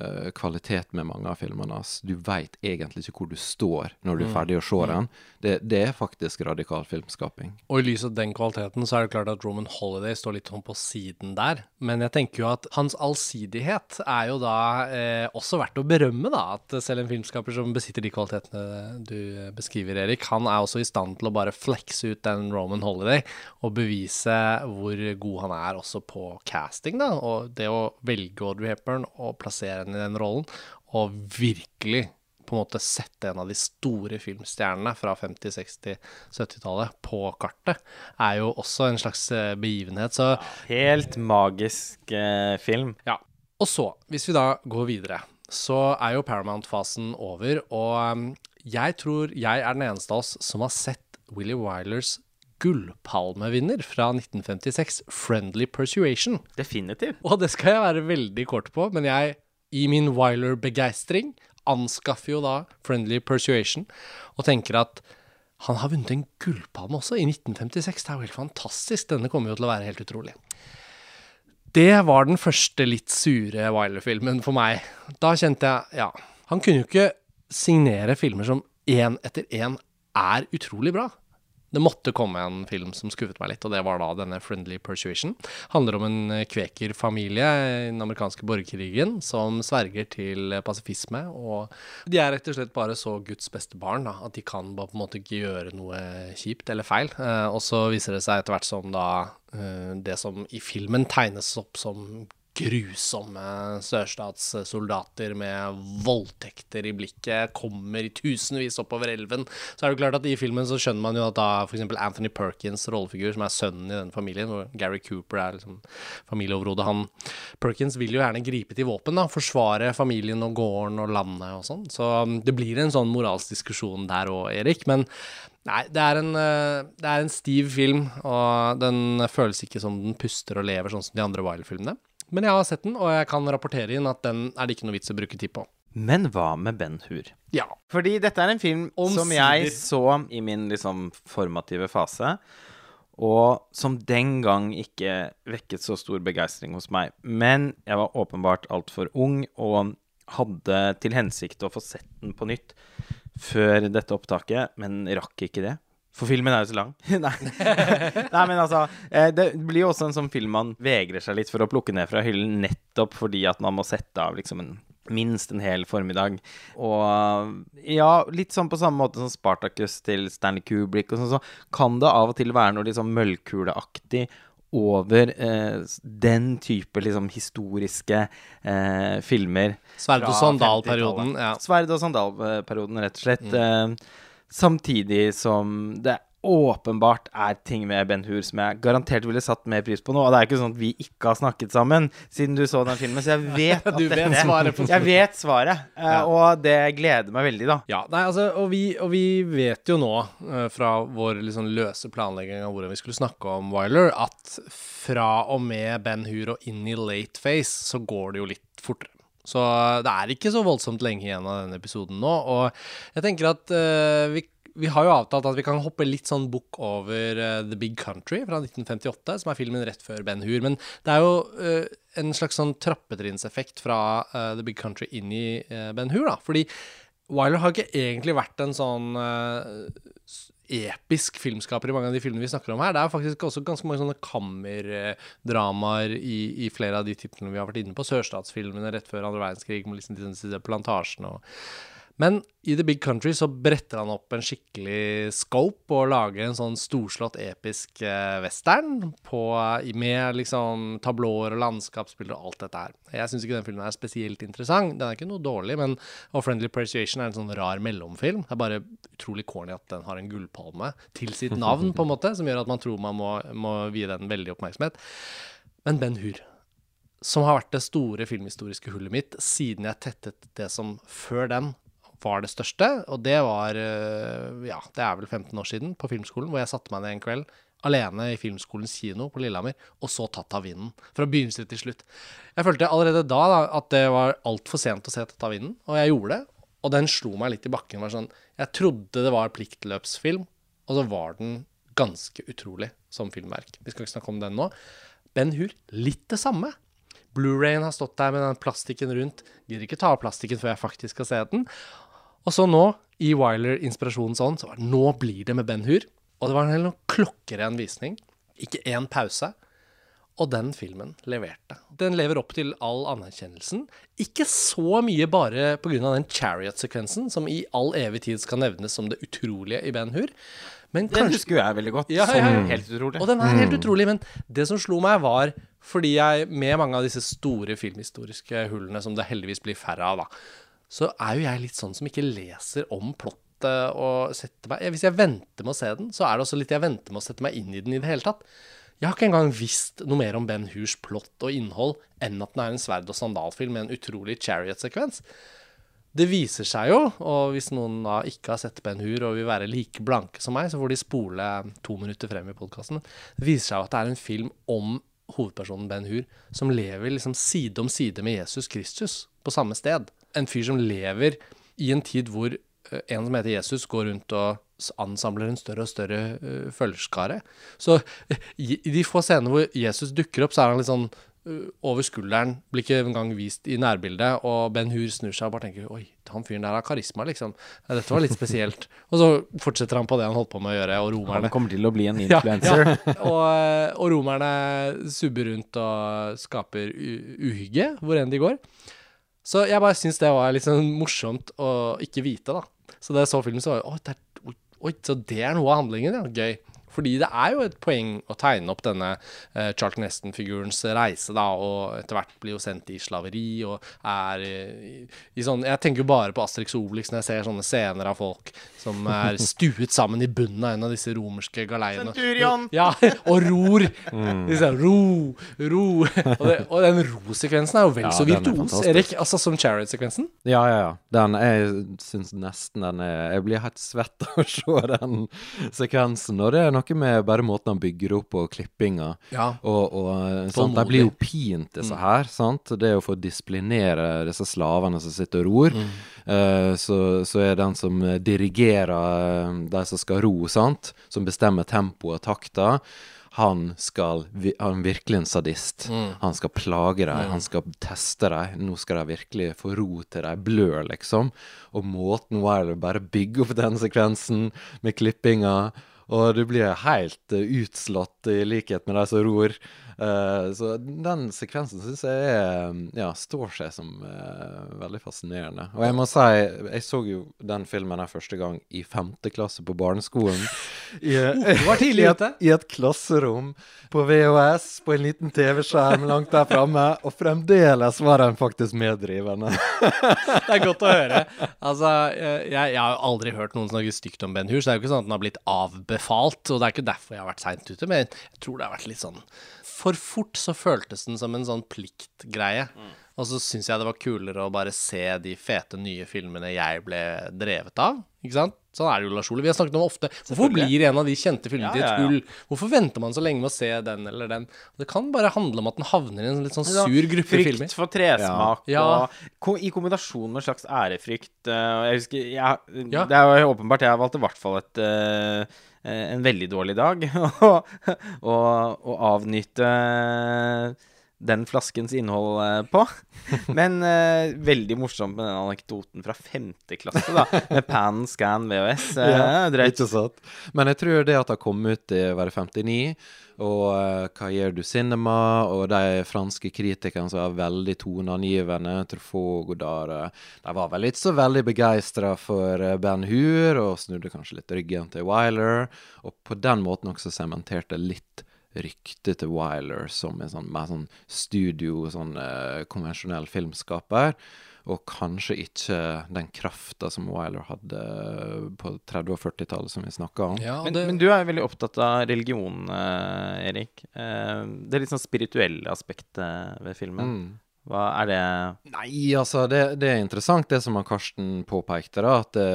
Eh, kvalitet med mange av filmene hans. Du veit egentlig ikke hvor du står når du er ferdig å se den. Det, det er faktisk radikal filmskaping. Og i lys av den kvaliteten så er det klart at Roman Holiday står litt sånn på siden der. Men jeg tenker jo at hans allsidighet er jo da eh, også verdt å berømme, da. At selv en filmskaper som besitter de kvalitetene du beskriver, Erik, han er også i stand til å bare flekse ut den Roman Holiday og bevise hvor god han er også på casting, da. Og det å velge Audrey Hepburn og plassere henne i den rollen, og virkelig på en måte sette en av de store filmstjernene fra 50-, 60-, 70-tallet på kartet, er jo også en slags eh, begivenhet. Så Helt magisk eh, film. ja. Og så, hvis vi da går videre, så er jo Paramount-fasen over, og um, jeg tror jeg er den eneste av oss som har sett Willy Wilers gullpalmevinner fra 1956, 'Friendly Persuasion'. Definitivt. Og det skal jeg være veldig kort på, men jeg, i min Wyler-begeistring, anskaffer jo da Friendly Persuasion, og tenker at han har vunnet en gullpalme også, i 1956. Det er jo helt fantastisk. Denne kommer jo til å være helt utrolig. Det var den første litt sure Wyler-filmen for meg. Da kjente jeg Ja, han kunne jo ikke signere filmer som én etter én er utrolig bra. Det måtte komme en film som skuffet meg litt, og det var da denne Friendly Persuasion. Handler om en eh, kvekerfamilie i den amerikanske borgerkrigen som sverger til pasifisme. Og de er rett og slett bare så Guds beste barn da, at de kan bare på en måte ikke gjøre noe kjipt eller feil. Eh, og så viser det seg etter hvert som da eh, det som i filmen tegnes opp som grusomme sørstatssoldater med voldtekter i blikket kommer i tusenvis oppover elven. Så er det klart at i filmen så skjønner man jo at da f.eks. Anthony Perkins rollefigur, som er sønnen i den familien, hvor Gary Cooper er liksom familieoverhodet, han Perkins vil jo gjerne gripe til våpen, da, forsvare familien og gården og landet og sånn. Så um, det blir en sånn moralsk diskusjon der òg, Erik. Men Nei, det er, en, eh, det er en stiv film, og den føles ikke som den puster og lever sånn som de andre Wilder-filmene. Men jeg har sett den, og jeg kan rapportere inn at den er det ikke noe vits å bruke tid på. Men hva med Ben Hur? Ja. Fordi dette er en film som jeg så i min liksom formative fase, og som den gang ikke vekket så stor begeistring hos meg. Men jeg var åpenbart altfor ung og hadde til hensikt å få sett den på nytt før dette opptaket, men rakk ikke det. For filmen er jo så lang. (laughs) Nei. Nei, men altså eh, Det blir jo også en sånn film man vegrer seg litt for å plukke ned fra hyllen, nettopp fordi at man må sette av liksom en minst en hel formiddag. Og ja, litt sånn på samme måte som Spartacus til Stanley Kubrick og sånn, så kan det av og til være noe litt sånn møllkuleaktig over eh, den type liksom historiske eh, filmer. Sverd- og sandalperioden, ja. Sverd- og sandalperioden, rett og slett. Eh, samtidig som det åpenbart er ting med Ben Hur som jeg garantert ville satt mer pris på nå. Og det er ikke sånn at vi ikke har snakket sammen siden du så den filmen, så jeg (laughs) vet at vet dette- på Jeg vet svaret, eh, Ja. og det gleder meg veldig, da. Ja, nei, altså, og vi, og vi vet jo nå, eh, fra vår liksom løse planlegging av hvordan vi skulle snakke om Wyler, at fra og med Ben Hur og inn i late face, så går det jo litt fortere. Så det er ikke så voldsomt lenge igjen av denne episoden nå, og jeg tenker at uh, vi vi har jo avtalt at vi kan hoppe litt sånn bukk over uh, The Big Country fra 1958, som er filmen rett før Ben Hur. Men det er jo uh, en slags sånn trappetrinnseffekt fra eh, The Big Country inn i eh, Ben Hur, da. Fordi Wyler har ikke egentlig vært en sånn eh, episk filmskaper i mange av de filmene vi snakker om her. Det er faktisk også ganske mange sånne kammerdramaer i, i flere av de titlene vi har vært inne på. Sørstatsfilmene rett før andre verdenskrig, med liksom disse, plantasjene og men i The Big Country så bretter han opp en skikkelig scope og lager en sånn storslått episk eh, western på, med liksom tablåer og landskapsbilder og alt dette her. Jeg syns ikke den filmen er spesielt interessant. Den er ikke noe dårlig, men og Friendly Appreciation er en sånn rar mellomfilm. Det er bare utrolig corny at den har en gullpalme til sitt navn, på en måte, som gjør at man tror man må, må vie den veldig oppmerksomhet. Men Ben Hur som har vært det store filmhistoriske hullet mitt siden jeg tettet det som før den var det største. Og det var øh, Ja, det er vel 15 år siden, på filmskolen, hvor jeg satte meg ned en kveld alene i filmskolens kino på Lillehammer, og så Tatt av vinden. Fra begynnelse til slutt. Jeg følte allerede da, da at det var altfor sent å se Tatt av vinden, og jeg gjorde det. Og den slo meg litt i bakken. Var sånn, jeg trodde det var pliktløpsfilm, og så var den ganske utrolig som filmverk. Vi skal ikke snakke om den nå. Ben Hur litt det samme. Blu-rayen har stått der med den plastikken rundt. Gidder ikke ta av plastikken før jeg faktisk skal se den. Og så nå, i Wiler-inspirasjonens ånd, så var det nå blir det med Ben Hur. Og det var en helt klokkeren visning. Ikke én pause. Og den filmen leverte. Den lever opp til all anerkjennelsen. Ikke så mye bare pga. den chariot-sekvensen, som i all evig tid skal nevnes som det utrolige i Ben Hur. Men Den kanskje husker jeg veldig godt. Ja, ja, ja. Helt utrolig. og den er helt utrolig, men det som slo meg, var fordi jeg, med mange av disse store filmhistoriske hullene, som det heldigvis blir færre av, da, så er jo jeg litt sånn som ikke leser om plottet og setter meg Hvis jeg venter med å se den, så er det også litt jeg venter med å sette meg inn i den i det hele tatt. Jeg har ikke engang visst noe mer om Ben Hurs plott og innhold enn at den er en sverd- og sandalfilm med en utrolig chariot-sekvens. Det viser seg jo, og hvis noen da ikke har sett Ben Hur og vil være like blanke som meg, så får de spole to minutter frem i podkasten. Det viser seg jo at det er en film om hovedpersonen Ben Hur som lever liksom side om side med Jesus Kristus på samme sted. En fyr som lever i en tid hvor eh, en som heter Jesus, går rundt og ansamler en større og større uh, følgerskare. Så eh, i, i de få scenene hvor Jesus dukker opp, så er han litt sånn uh, over skulderen, blir ikke engang vist i nærbildet, og Ben Hur snur seg og bare tenker Oi, han fyren der har karisma, liksom. Ja, Dette var litt spesielt. (laughs) og så fortsetter han på det han holdt på med å gjøre, og romerne Han kommer til å bli en ja, influencer. ja. Og, eh, og romerne subber rundt og skaper uhygge hvor enn de går. Så jeg bare syns det var litt sånn morsomt å ikke vite, da. Så da jeg så filmen, så var det oi, oi, så det er noe av handlingen, ja. Gøy. Fordi det er jo et poeng å tegne opp denne eh, Charlton Heston-figurens reise, da, og etter hvert blir jo sendt i slaveri og er eh, i, i sånn Jeg tenker jo bare på Asterix og Obelix når jeg ser sånne scener av folk som er (laughs) stuet sammen i bunnen av en av disse romerske galeiene. Centurion! (laughs) Ja, og ror. De sier ro, ro. Og, det, og den ro-sekvensen er jo vel Ja, så virtuos, er. Erik. Altså som Chariot-sekvensen. Ja, ja, ja. Den, jeg syns nesten den er Jeg blir helt svett av å se den sekvensen. Og det er noe med bare måten han bygger opp på, klippinga. Ja. Og, og sant? De blir jo pint, disse her. sant? Det å få disiplinere disse slavene som sitter og ror. eh, så, så er den som dirigerer eh, de som skal ro, sant? som bestemmer tempoet og takta, han skal Han virkelig en sadist. Han skal plage dem, han skal teste dem. Nå skal de virkelig få ro til de blør, liksom. Og måten Wilder bare bygger opp den sekvensen med klippinga og du blir helt eh, utslått i likhet med de som ror. Eh, så den sekvensen syns jeg er, ja, står seg som eh, veldig fascinerende. Og jeg må si, jeg så jo den filmen her første gang i femte klasse på barneskolen. I, var tidlig i et. I et klasserom på VHS på en liten TV-skjerm langt der framme. Og fremdeles var den faktisk meddrivende. (laughs) Det er godt å høre. Altså, jeg, jeg har jo aldri hørt noen snakke stygt om Ben Hur, så det er jo ikke sånn at den har blitt avbefalt. Og det er ikke derfor jeg har vært seint ute, men jeg tror det har vært litt sånn For fort så føltes den som en sånn pliktgreie. Og så syns jeg det var kulere å bare se de fete nye filmene jeg ble drevet av. Ikke sant? Sånn er det jo, Lars Ole. Vi har snakket om ofte. Hvorfor blir en av de kjente filmene til et hull? Hvorfor venter man så lenge med å se den eller den? Det kan bare handle om at den havner i en litt sånn sur gruppe Frykt filmer. Frykt for tresmak Ja. og i kombinasjon med en slags ærefrykt. eh, jeg husker jeg. Det er jo åpenbart jeg valgte i hvert fall et eh, en veldig dårlig dag (laughs) å å avnyte den flaskens innhold eh, på. (laughs) Men uh, veldig morsomt med den anekdoten fra femte klasse, da. Med Pan Scan VHS. Uh, Ja, drøyt. Ikke sant? Men jeg tror det at det kom ut i å være 59, og uh, Cahiers du Cinema, og de franske kritikerne som var veldig toneangivende, Truffaut, Godard eh, De var vel ikke så veldig begeistra for eh, Ben Hur, og snudde kanskje litt ryggen til Wyler, og på den måten også sementerte litt ryktet til Wiler som en sånn mer sånn studio, sånn eh, konvensjonell filmskaper. Og kanskje ikke den krafta som Wiler hadde på 30- og 40-tallet, som vi snakka om. Ja, det... Men, men du er jo veldig opptatt av religion, eh, Erik. det er litt sånn spirituelle aspektet ved filmen. Mm. Hva er det Nei, altså, det, det er interessant det som Karsten påpekte, da. At det,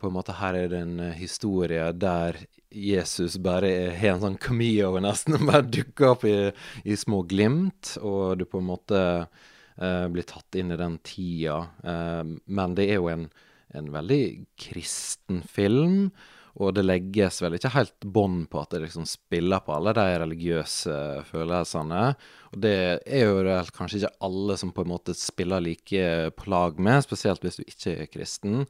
på en måte her er det en eh, historie der Jesus bare har en sånn cameo, nesten. (laughs) Bare dukker opp i, i små glimt, og du på en måte eh, blir tatt inn i den tida. Eh, men det er jo en, en veldig kristen film. Og det legges vel ikke helt bånd på at det liksom spiller på alle de religiøse følelsene. Og det er jo vel kanskje ikke alle som på en måte spiller like på lag med, spesielt hvis du ikke er kristen.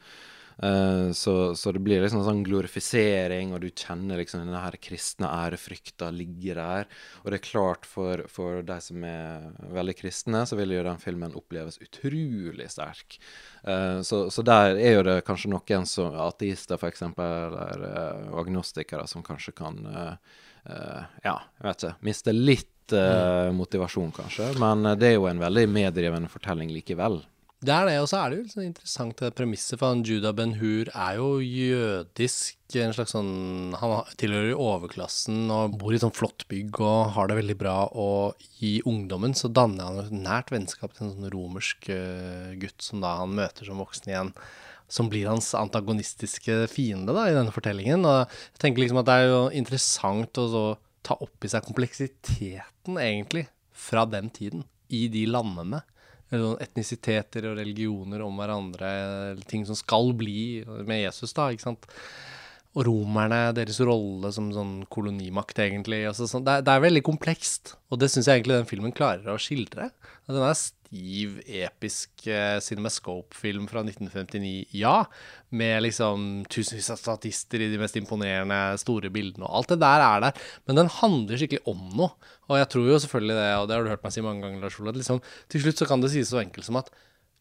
Eh, så, så, det blir liksom en sånn glorifisering, og du kjenner liksom denne her kristne ærefrykta ligge der. Og det er klart, for, for de som er veldig kristne, så vil jo den filmen oppleves utrolig sterk. Uh, så, så, der er jo det kanskje noen som ateister, f.eks., eller uh, agnostikere, som kanskje kan Ja, jeg vet ikke. Miste litt mm. motivasjon, kanskje. Men det er jo en veldig meddrivende fortelling likevel. Det er det, og så er det jo sånn interessant det premisset, for han Judah Ben-Hur er jo jødisk. En slags sånn Han tilhører overklassen og bor i sånn flott bygg og har det veldig bra. Og i ungdommen så danner han et nært vennskap til en sånn romersk uh, gutt som da han møter som voksen igjen. Som blir hans antagonistiske fiende da, i denne fortellingen. Og jeg tenker liksom at det er jo interessant å ta opp i seg kompleksiteten, egentlig, fra den tiden. I de landene sånn etnisiteter og religioner om hverandre, ting som skal bli med Jesus, da, ikke sant. Og romerne, deres rolle som sånn kolonimakt, egentlig. Altså, sånn, det, er, det, er, veldig komplekst, og det syns jeg egentlig den filmen klarer å skildre. Den er stiv, episk eh, cinemascope-film fra 1959, ja. Med liksom tusenvis av statister i de mest imponerende store bildene, og alt det der er der. Men den handler skikkelig om noe. Og jeg tror jo selvfølgelig det, og det har du hørt meg si mange ganger, Lars Ole, at liksom, til slutt så kan det sies så enkelt som at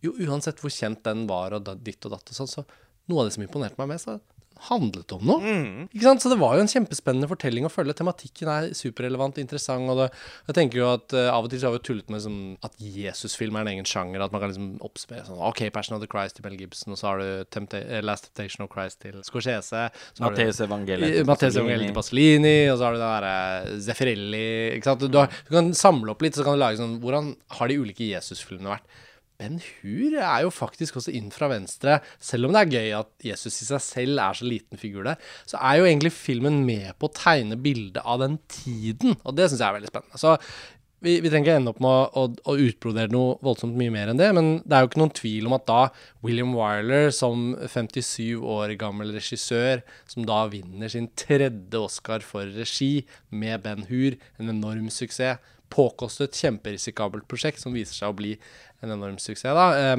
jo, uansett hvor kjent den var, og ditt og datt og sånn, så noe av det som imponerte meg mest, var handlet om noe. Mm. Ikke sant? Så det var jo en kjempespennende fortelling å følge. Tematikken er superrelevant, interessant. Og det, jeg tenker jo at uh, Av og til så har vi tullet med sånn, at Jesusfilm er en egen sjanger. At man kan liksom oppspille sånn OK, Passion of the Christ til Mel Gibson, og så har du Tempta eh, Last Temptation of Christ til Scorsese. Matteus Evangeliet til Pasolini. Og så har du den derre uh, Zeffirelli. Ikke sant? Du, har, du, kan samle opp litt, så kan du lage sånn Hvordan har de ulike Jesusfilmene vært? Ben Hur er jo faktisk også inn fra venstre. Selv om det er gøy at Jesus i seg selv er så liten figur der, så er jo egentlig filmen med på å tegne bildet av den tiden. Og det syns jeg er veldig spennende. Så vi, vi, trenger ikke ende opp med å, å, å, utbrodere noe voldsomt mye mer enn det, men det er jo ikke noen tvil om at da William Wyler, som 57 år gammel regissør, som da vinner sin tredje Oscar for regi med Ben Hur, en enorm suksess, påkostet, kjemperisikabelt prosjekt som viser seg å bli en enorm suksess. Da.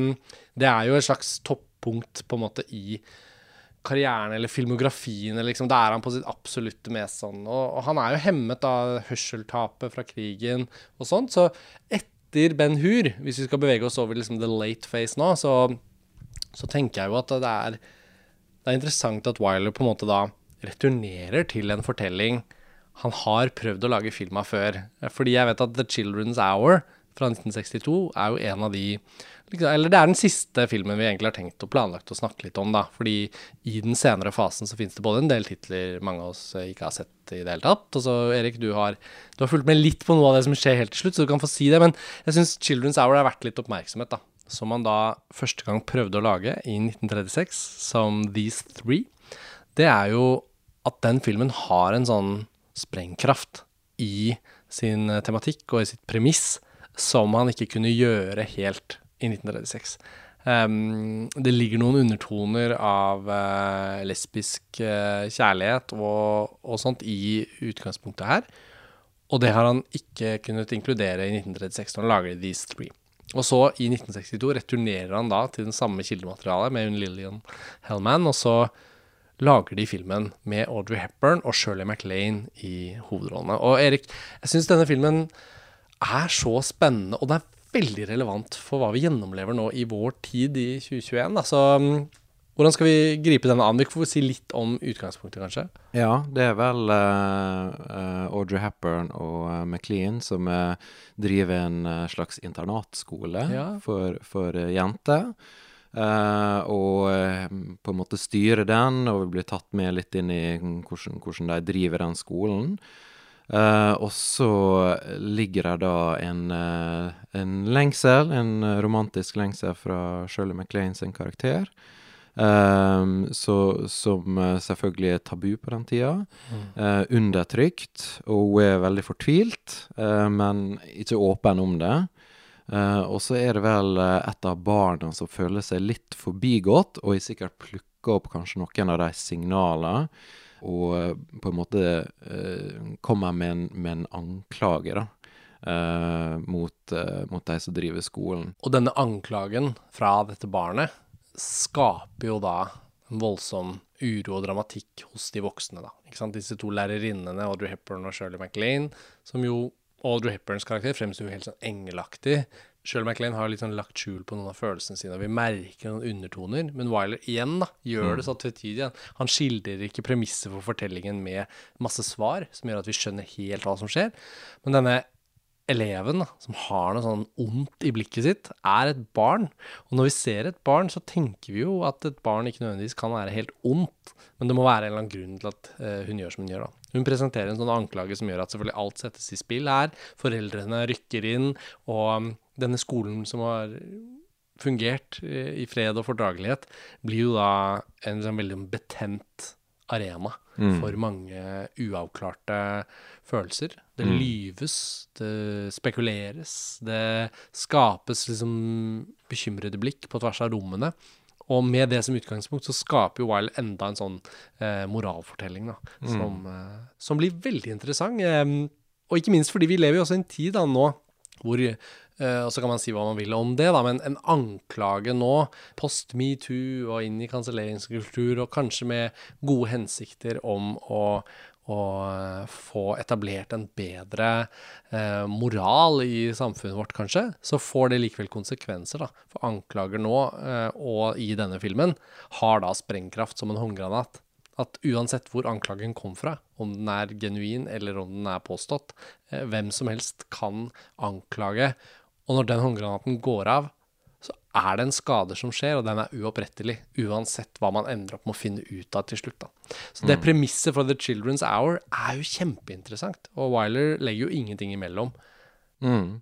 Det er jo et slags toppunkt på en måte i karrieren eller filmografien. Eller liksom, da er han på sitt absolutte mest sånn. Og, og, han er jo hemmet av hørseltapet fra krigen og sånt. Så etter Ben Hur, hvis vi skal bevege oss over liksom the late face nå, så, så tenker jeg jo at det er, det er interessant at Wyler på en måte da returnerer til en fortelling han har prøvd å lage film av før. Fordi jeg vet at The Children's Hour fra 1962 er jo en av de liksom, Eller det er den siste filmen vi egentlig har tenkt og planlagt å snakke litt om, da. Fordi i den senere fasen så finnes det både en del titler mange av oss ikke har sett i det hele tatt. Og så Erik, du har, du har fulgt med litt på noe av det som skjer helt til slutt, så du kan få si det. Men jeg syns Children's Hour er verdt litt oppmerksomhet, da. Som man da første gang prøvde å lage i 1936, som These Three. Det er jo at den filmen har en sånn sprengkraft i sin eh, tematikk og i sitt premiss som han ikke kunne gjøre helt i 1936. Um, ehm, det ligger noen undertoner av uh, lesbisk uh, kjærlighet og, og, sånt i utgangspunktet her. Og det har han ikke kunnet inkludere i 1936 når han lager These Three. Og så, i 1962, returnerer han da til den samme kildematerialet med Lillian Hellman, og så lager de filmen med Audrey Hepburn og Shirley MacLaine i hovedrollene. Og Erik, jeg syns denne filmen er så spennende, og det er veldig relevant for hva vi gjennomlever nå i vår tid i 2021. Da. Så um, hvordan skal vi gripe denne an? Vi får si litt om utgangspunktet, kanskje? Ja, det er vel uh, Audrey Hepburn og uh, McLean som uh, driver en slags internatskole ja. for, for jenter. Uh, og uh, på en måte styre den, og vi blir tatt med litt inn i hvordan, hvordan de driver den skolen. Uh, og så ligger det da en, en, lengsel, en romantisk lengsel fra Shirley MacLaine sin karakter. Så, som selvfølgelig er tabu på den tida. Mm. undertrykt. Og hun er veldig fortvilt, men ikke åpen om det. Uh, og så er det vel uh, et av barna som føler seg litt forbigått, og er sikkert plukka opp kanskje noen av de signalene, og eh, på en måte eh, kommer med en, med en anklage, da. eh, mot, mot de som driver skolen. Og denne anklagen fra dette barnet skaper jo da en voldsom uro og dramatikk hos de voksne, da. Ikke sant? Disse to lærerinnene, Audrey Hepburn og Shirley MacLaine, som jo Audrey Hepburns karakter fremstår jo helt sånn engelaktig. Shirley MacLaine har sånn lagt skjul på noen av følelsene sine, og vi merker noen undertoner. Men Wyler igjen da, gjør det så tvetydig. Han- Han skildrer ikke premisset for fortellingen med masse svar, som gjør at vi skjønner helt hva som skjer. Men denne eleven da, som har noe sånn ondt i blikket sitt, er et barn. Og når vi ser et barn, så tenker vi jo at et barn ikke nødvendigvis kan være helt ondt. Men det må være en eller annen grunn til at eh, hun gjør som hun gjør. da. Hun presenterer en sånn anklage som gjør at selvfølgelig alt settes i spill her. Foreldrene rykker inn, og um, denne skolen som har fungert eh, i fred og fordragelighet, blir jo da en sånn veldig betent arena for mange uavklarte følelser. Det lyves, det spekuleres, det skapes liksom bekymrede blikk på tvers av rommene. Og med det som utgangspunkt så skaper jo Wile enda en sånn eh, moralfortelling, da, som, eh, som blir veldig interessant. Eh, og ikke minst fordi vi lever jo også i en tid da nå hvor eh, Og så kan man si hva man vil om det, da, men en anklage nå, post metoo og inn i kanselleringskultur, og kanskje med gode hensikter om å å eh, få etablert en bedre eh, moral i samfunnet vårt, kanskje, så får det likevel konsekvenser. da. For anklager nå, eh, og i denne filmen, har da sprengkraft som en håndgranat. At uansett hvor anklagen kom fra, om den er genuin eller om den er påstått, eh, hvem som helst kan anklage. Og når den håndgranaten går av, er det en skade som skjer, og den er uopprettelig. Uansett hva man ender opp med å finne ut av til slutt. da. Så det premisset for The Children's Hour er jo kjempeinteressant. Og Wyler legger jo ingenting imellom. Mm.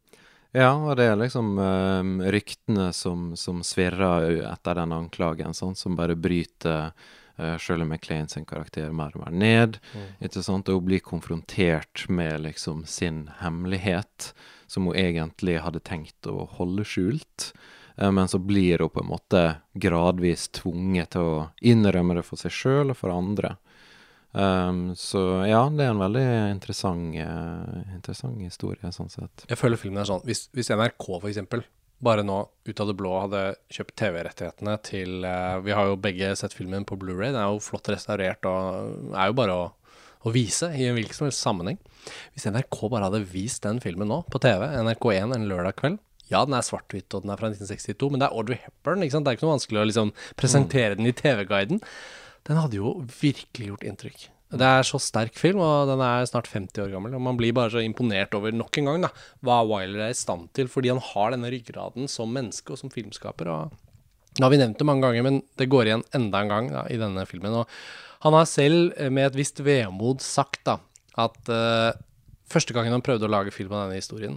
Ja, og det er liksom uh, ryktene som, som svirrer etter den anklagen, sånn, som bare bryter uh, Shirley MacLaine sin karakter mer og mer ned. Ikke sant? Og hun blir konfrontert med liksom sin hemmelighet, som hun egentlig hadde tenkt å holde skjult. Eh, men så blir hun på en måte gradvis tvunget til å innrømme det for seg sjøl og for andre. Um, så ja, det er en veldig interessant, uh, interessant historie, sånn sett. Jeg føler filmen er sånn Hvis, hvis NRK for eksempel bare nå ut av det blå hadde kjøpt TV-rettighetene til uh, Vi har jo begge sett filmen på Blu-ray. Den er jo flott restaurert og er jo bare å, å vise i en hvilken som helst sammenheng. Hvis NRK bare hadde vist den filmen nå på TV, NRK1 en lørdag kveld ja, den er svart-hvitt, og den er fra 1962, men det er Audrey Hepburn. ikke sant? Det er ikke noe vanskelig å liksom presentere den i TV-guiden. Den hadde jo virkelig gjort inntrykk. Det er så sterk film, og den er snart 50 år gammel. Og man blir bare så imponert over nok en gang da, hva Wyler er i stand til, fordi han har denne ryggraden som menneske og som filmskaper. og nå har vi nevnt det mange ganger, men det går igjen enda en gang da, i denne filmen. Og han har selv eh, med et visst vemod sagt da, at eh, første gangen han prøvde å lage film av denne historien,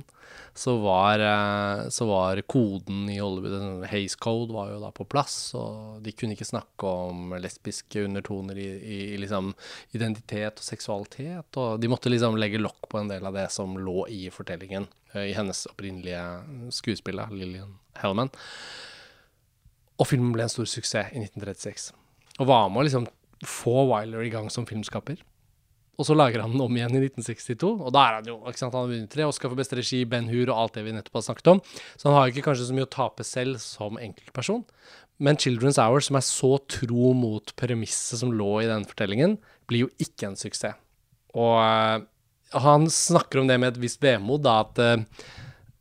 så var, eh, så var koden i Hollywood, Haze Hays Code, var jo da på plass. Og de kunne ikke snakke om lesbiske undertoner i, i, i liksom identitet og seksualitet. Og de måtte liksom legge lokk på en del av det som lå i fortellingen, eh, i hennes opprinnelige skuespill, Lillian Hellman. Og filmen ble en stor suksess i 1936. Og var med å liksom få Wyler i gang som filmskaper. Og så lager han den om igjen i 1962, og da er han jo ikke sant, Han har vunnet tre Oscar for beste regi, Ben Hur og alt det vi nettopp har snakket om. Så han har jo ikke kanskje så mye å tape selv som enkeltperson. Men Children's Hour, som er så tro mot premisset som lå i den fortellingen, blir jo ikke en suksess. Og eh, han snakker om det med et visst vemod, da, at eh,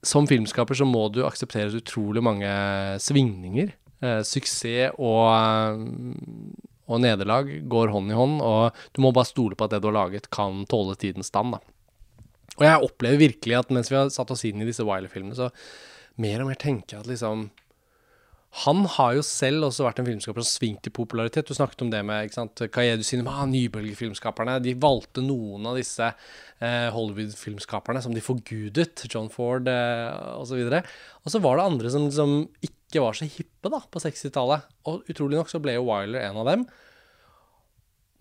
som filmskaper så må du akseptere utrolig mange svingninger. Eh, suksess og, eh, og nederlag går hånd i hånd, og du må bare stole på at det du har laget, kan tåle tidens stand. Da. Og jeg opplever virkelig at mens vi har satt oss inn i disse Wiley-filmene, så mer og mer tenker jeg at liksom han har jo selv også vært en filmskaper som svingte i popularitet. Du snakket om det med ikke sant, Kaedu Cinema, nybølgefilmskaperne. De valgte noen av disse eh, Hollywood-filmskaperne som de forgudet. John Ford eh, osv. Og, så var det andre som liksom ikke var så hippe da, på 60-tallet. Og utrolig nok så ble jo Wiler en av dem.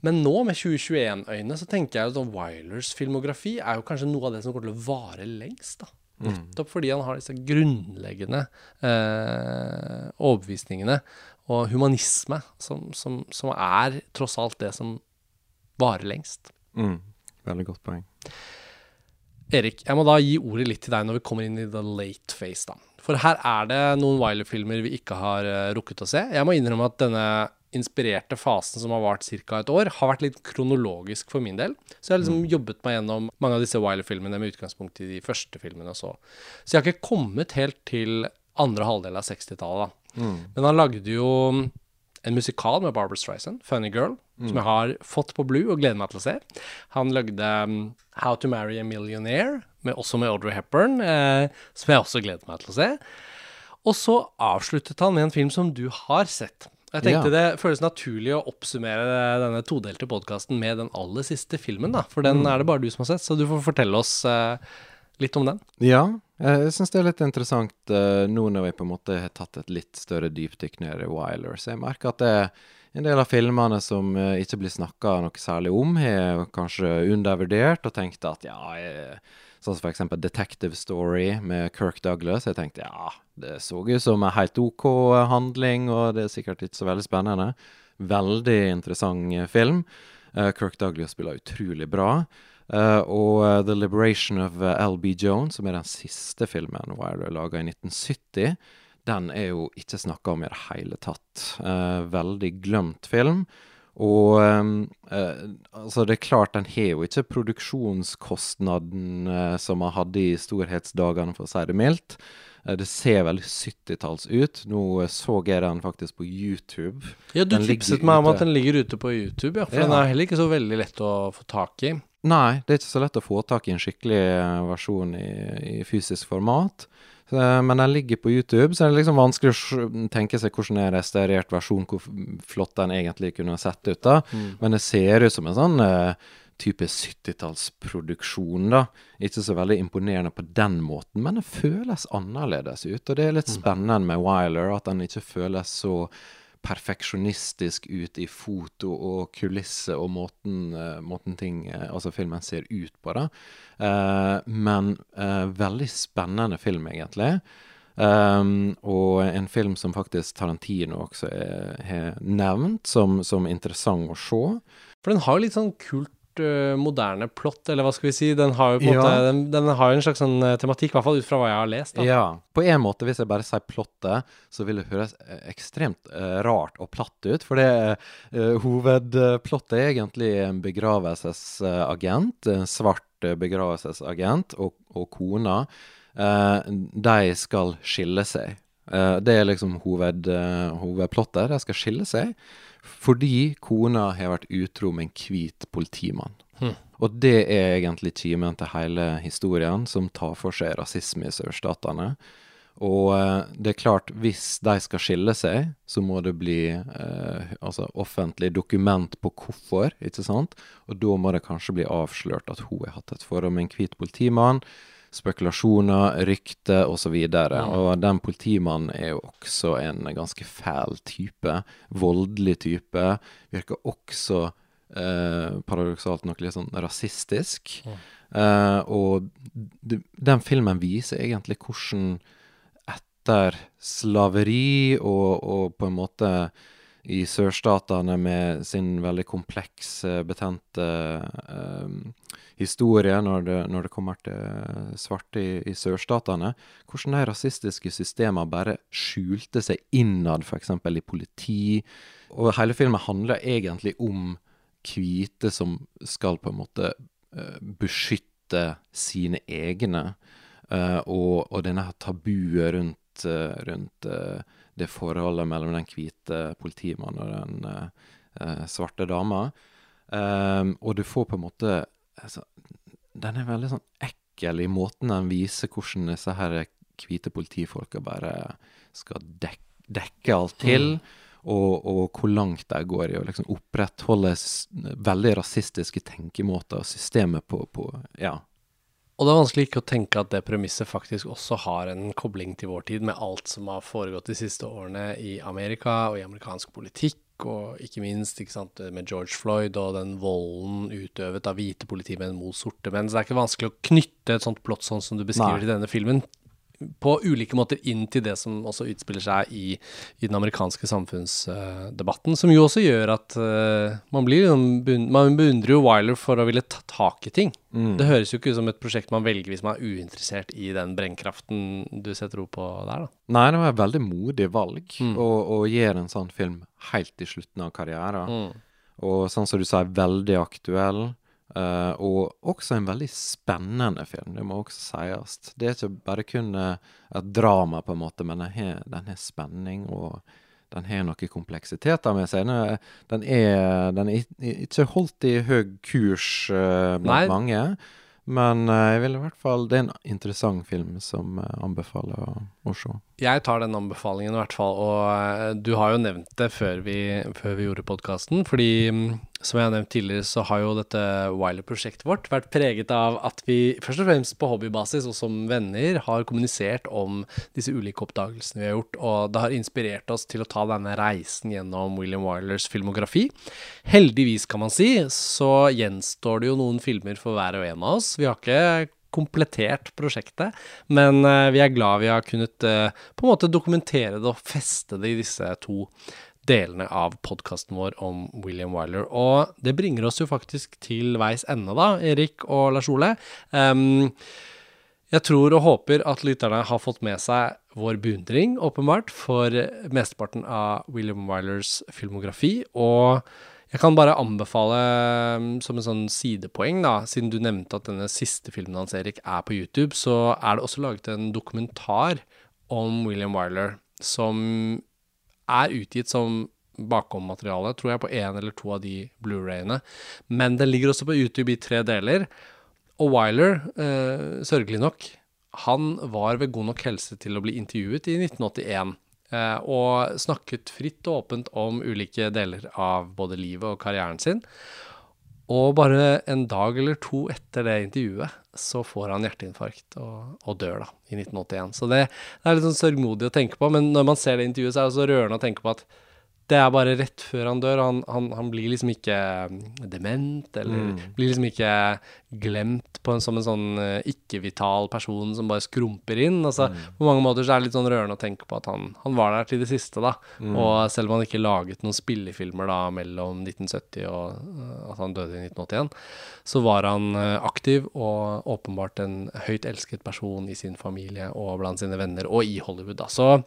Men nå, med 2021-øyne, så tenker jeg at Wilers filmografi er jo kanskje noe av det som kommer til å vare lengst. da. Nettopp fordi han har disse grunnleggende eh, overbevisningene og humanisme, som, som, som er tross alt det som varer lengst. Mm. Veldig godt poeng. Erik, jeg må da gi ordet litt til deg når vi kommer inn i the late phase, da. For her er det noen Wilder-filmer vi ikke har uh, rukket å se. Jeg må innrømme at denne inspirerte fasen som har vart ca. et år, har vært litt kronologisk for min del. Så jeg har liksom mm. jobbet meg gjennom mange av disse Wilder-filmene med utgangspunkt i de første filmene og så. Så jeg har ikke kommet helt til andre halvdel av 60-tallet, da. Mm. Men han lagde jo en musikal med Barbara Streisand, 'Funny Girl', mm. som jeg har fått på Blue og gleder meg til å se. Han lagde um, 'How to Marry a Millionaire', med, også med Audrey Hepburn, eh, som jeg også gleder meg til å se. Og så avsluttet han med en film som du har sett. Jeg tenkte ja. det føles naturlig å oppsummere denne todelte podkasten med den aller siste filmen, da. For den mm. er det bare du som har sett, så du får fortelle oss eh, litt om den. Ja, jeg syns det er litt interessant uh, nå når vi på en måte har tatt et litt større dypdykk ned i Wyler. Så jeg merker at det er en del av filmene som uh, ikke blir snakka noe særlig om, har kanskje undervurdert og tenkt at ja jeg, Sånn som eksempel Detective Story med Kirk Douglas. Jeg tenkte ja, det så ut som en helt OK handling, og det er sikkert ikke så veldig spennende. Veldig interessant film. Uh, Kirk Douglas spiller utrolig bra. Uh, og The Liberation of eh, LB Jones, som er den siste filmen Wilder laga i 1970, den er jo ikke snakka om i det hele tatt. veldig glemt film. Og eh, altså det er klart, den har jo ikke produksjonskostnaden som man hadde i storhetsdagene, for å si det mildt. Det ser veldig 70-talls ut. Nå så jeg den faktisk på YouTube. Ja, Du den tipset meg om at den ligger ute på YouTube, ja. For ja. den er heller ikke så veldig lett å få tak i. Nei, det er ikke så lett å få tak i en skikkelig eh, versjon i, i fysisk format. Så, men den ligger på YouTube, så det er liksom vanskelig å tenke seg hvordan en restaurert versjon, hvor flott den egentlig kunne sett ut. da. Mm. Men det ser ut som en sånn uh, type 70-tallsproduksjon, da. Ikke så veldig imponerende på den måten, men det føles annerledes ut. Og det er litt mm. spennende med Wiler, at den ikke føles så perfeksjonistisk ut i foto og kulisse og måten, uh, måten ting, uh, altså filmen ser ut på. da. Uh, men veldig spennende film, egentlig. Um, og en film som faktisk Tarantino også har nevnt som, som interessant å se. For den har litt sånn kult moderne plott, eller hva skal vi si. Den har jo på en ja. måte den, den, har jo en slags sånn uh, tematikk, i hvert fall ut fra hva jeg har lest. Da. Ja. På en måte, hvis jeg bare sier plottet, så vil det høres uh, ekstremt rart og platt ut. For det hovedplottet er egentlig en begravelsesagent, en svart begravelsesagent, og, og kona. de skal skille seg. det er liksom hoved, hovedplottet. De skal skille seg. Fordi kona har vært utro med en hvit politimann. Hmm. Og det er egentlig kimen til hele historien, som tar for seg rasisme i sørstatene. Og eh, det er klart, hvis de skal skille seg, så må det bli eh, altså offentlig dokument på hvorfor, ikke sant? Og da må det kanskje bli avslørt at hun har hatt et forhold med en hvit politimann spekulasjoner, rykter osv. Og, så ja. og den politimannen er jo også en ganske fæl type. Voldelig type. Virker også eh, paradoksalt nok litt sånn rasistisk. Ja. Eh, og den filmen viser egentlig hvordan etter slaveri og, og på en måte i sørstatene med sin veldig komplekse, betente eh, historie når det, når det, kommer til svarte i, i sørstatene. Hvordan de rasistiske systemene bare skjulte seg innad, f.eks. i politi. Og hele filmen handler egentlig om hvite som skal på en måte eh, beskytte sine egne. eh, og, og, denne tabuet rundt, uh, rundt det forholdet mellom den hvite politimannen og den svarte dama. Um, og du får på en måte altså, Den er veldig sånn ekkel i måten den viser hvordan disse her hvite politifolka bare skal dek dekke alt til. Mm. Og, og, hvor langt de går i å liksom opprettholde veldig rasistiske tenkemåter og systemet på, på, ja. Og det er vanskelig ikke å tenke at det premisset faktisk også har en kobling til vår tid, med alt som har foregått de siste årene i Amerika og i amerikansk politikk og ikke minst ikke sant, med George Floyd og den volden utøvet av hvite politimenn mot sorte menn. Så det er ikke vanskelig å knytte et sånt plott sånn som du beskriver Nei. i denne filmen, på ulike måter inn til det som også utspiller seg i, i den amerikanske samfunnsdebatten, som jo også gjør at uh, man blir liksom Man beundrer jo Wyler for å ville ta tak i ting. Mm. Det høres jo ikke ut som et prosjekt man velger hvis man er uinteressert i den brennkraften du setter ord på der, da. Nei, det var et veldig modig valg Mm. å, å gjøre en sånn film helt i slutten av karrieren. Mm. Og sånn som du sa, veldig aktuell. Eh, og også en veldig spennende film, det må også sies. Det er ikke bare kun eh, et drama, på en måte, men den har, den har spenning, og den har noen kompleksiteter med seg. Den er, den er, den er ikke holdt i høy kurs uh, blant Nei. mange, men uh, jeg vil i hvert fall Det er en interessant film som anbefaler å, å se. Jeg tar den anbefalingen i hvert fall, og eh, du har jo nevnt det før vi, før vi gjorde podkasten. Fordi mm, som jeg har nevnt tidligere, så har jo dette Wiler-prosjektet vårt vært preget av at vi først og fremst på hobbybasis og som venner har kommunisert om disse ulike oppdagelsene vi har gjort, og det har inspirert oss til å ta denne reisen gjennom William Wilers filmografi. Heldigvis, kan man si, så gjenstår det jo noen filmer for hver og en av oss. Vi har ikke komplettert prosjektet, men eh, vi er glad vi har kunnet eh, på en måte dokumentere det og feste det i disse to delene av podkasten vår om William Wyler. Og det bringer oss jo faktisk til veis ende, da, Erik og Lars Ole. Um, jeg tror og håper at lytterne har fått med seg vår beundring, åpenbart, for mesteparten av William Wylers filmografi. Og jeg kan bare anbefale, um, som en sånn sidepoeng, da, siden du nevnte at denne siste filmen hans, Erik, er på YouTube, så er det også laget en dokumentar om William Wyler som er utgitt som bakommateriale, tror jeg, på én eller to av de Blu-rayene. Men den ligger også på YouTube i tre deler. Og Wyler, eh, sørgelig nok, han var ved god nok helse til å bli intervjuet i 1981. Eh, og snakket fritt og åpent om ulike deler av både livet og karrieren sin. Og bare en dag eller to etter det intervjuet, så får han hjerteinfarkt og, og dør, da, i 1981. Så det, det er litt sånn sørgmodig å tenke på, men når man ser det intervjuet, så er det så rørende å tenke på at det er bare rett før han dør. Han, han, han blir liksom ikke mm, dement, eller blir liksom ikke glemt på en, som en sånn eh, ikke-vital person som bare skrumper inn. Altså, På mange måter så er det litt sånn rørende å tenke på at han, han var der til det siste, da. Og selv om han ikke laget noen spillefilmer da mellom 1970 og eh, at han døde i 1981, så var han eh, aktiv og åpenbart en høyt elsket person i sin familie og blant sine venner, og i Hollywood, da. Så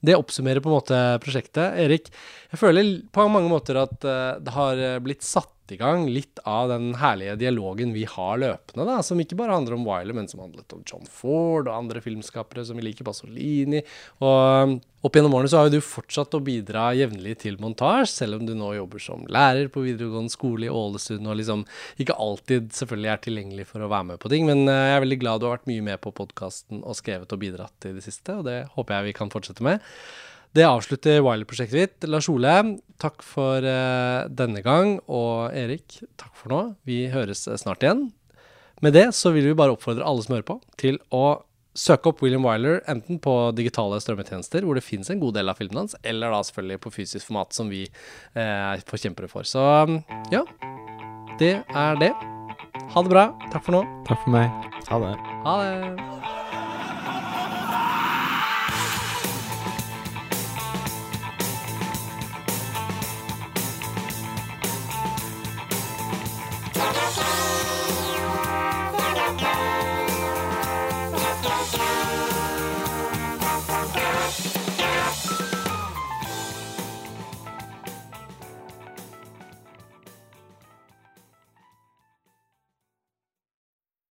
det oppsummerer på en måte prosjektet. Erik, jeg føler på mange måter at eh, det har eh, blitt satt i gang litt av den herlige dialogen vi har løpende, da, som ikke bare handler om Wyler, men som handlet om John Ford og andre filmskapere som vi liker, Pasolini. Og um, opp gjennom årene så har jo du fortsatt å bidra jevnlig til montasje, selv om du nå jobber som lærer på videregående skole i Ålesund og liksom ikke alltid selvfølgelig er tilgjengelig for å være med på ting. Men eh, jeg er veldig glad du har vært mye med på podkasten og skrevet og bidratt i det siste, og det håper jeg vi kan fortsette med. Det avslutter Wilder-prosjektet ditt. Lars Ole, takk for eh, denne gang. Og Erik, takk for nå. Vi høres eh, snart igjen. Med det så vil vi bare oppfordre alle som hører på, til å søke opp William Wyler enten på digitale strømmetjenester, hvor det fins en god del av filmene hans, eller da selvfølgelig på fysisk format, som vi eh, er forkjempere for. Så ja, det er det. Ha det bra. Takk for nå. Takk for meg. Ha det. Ha det.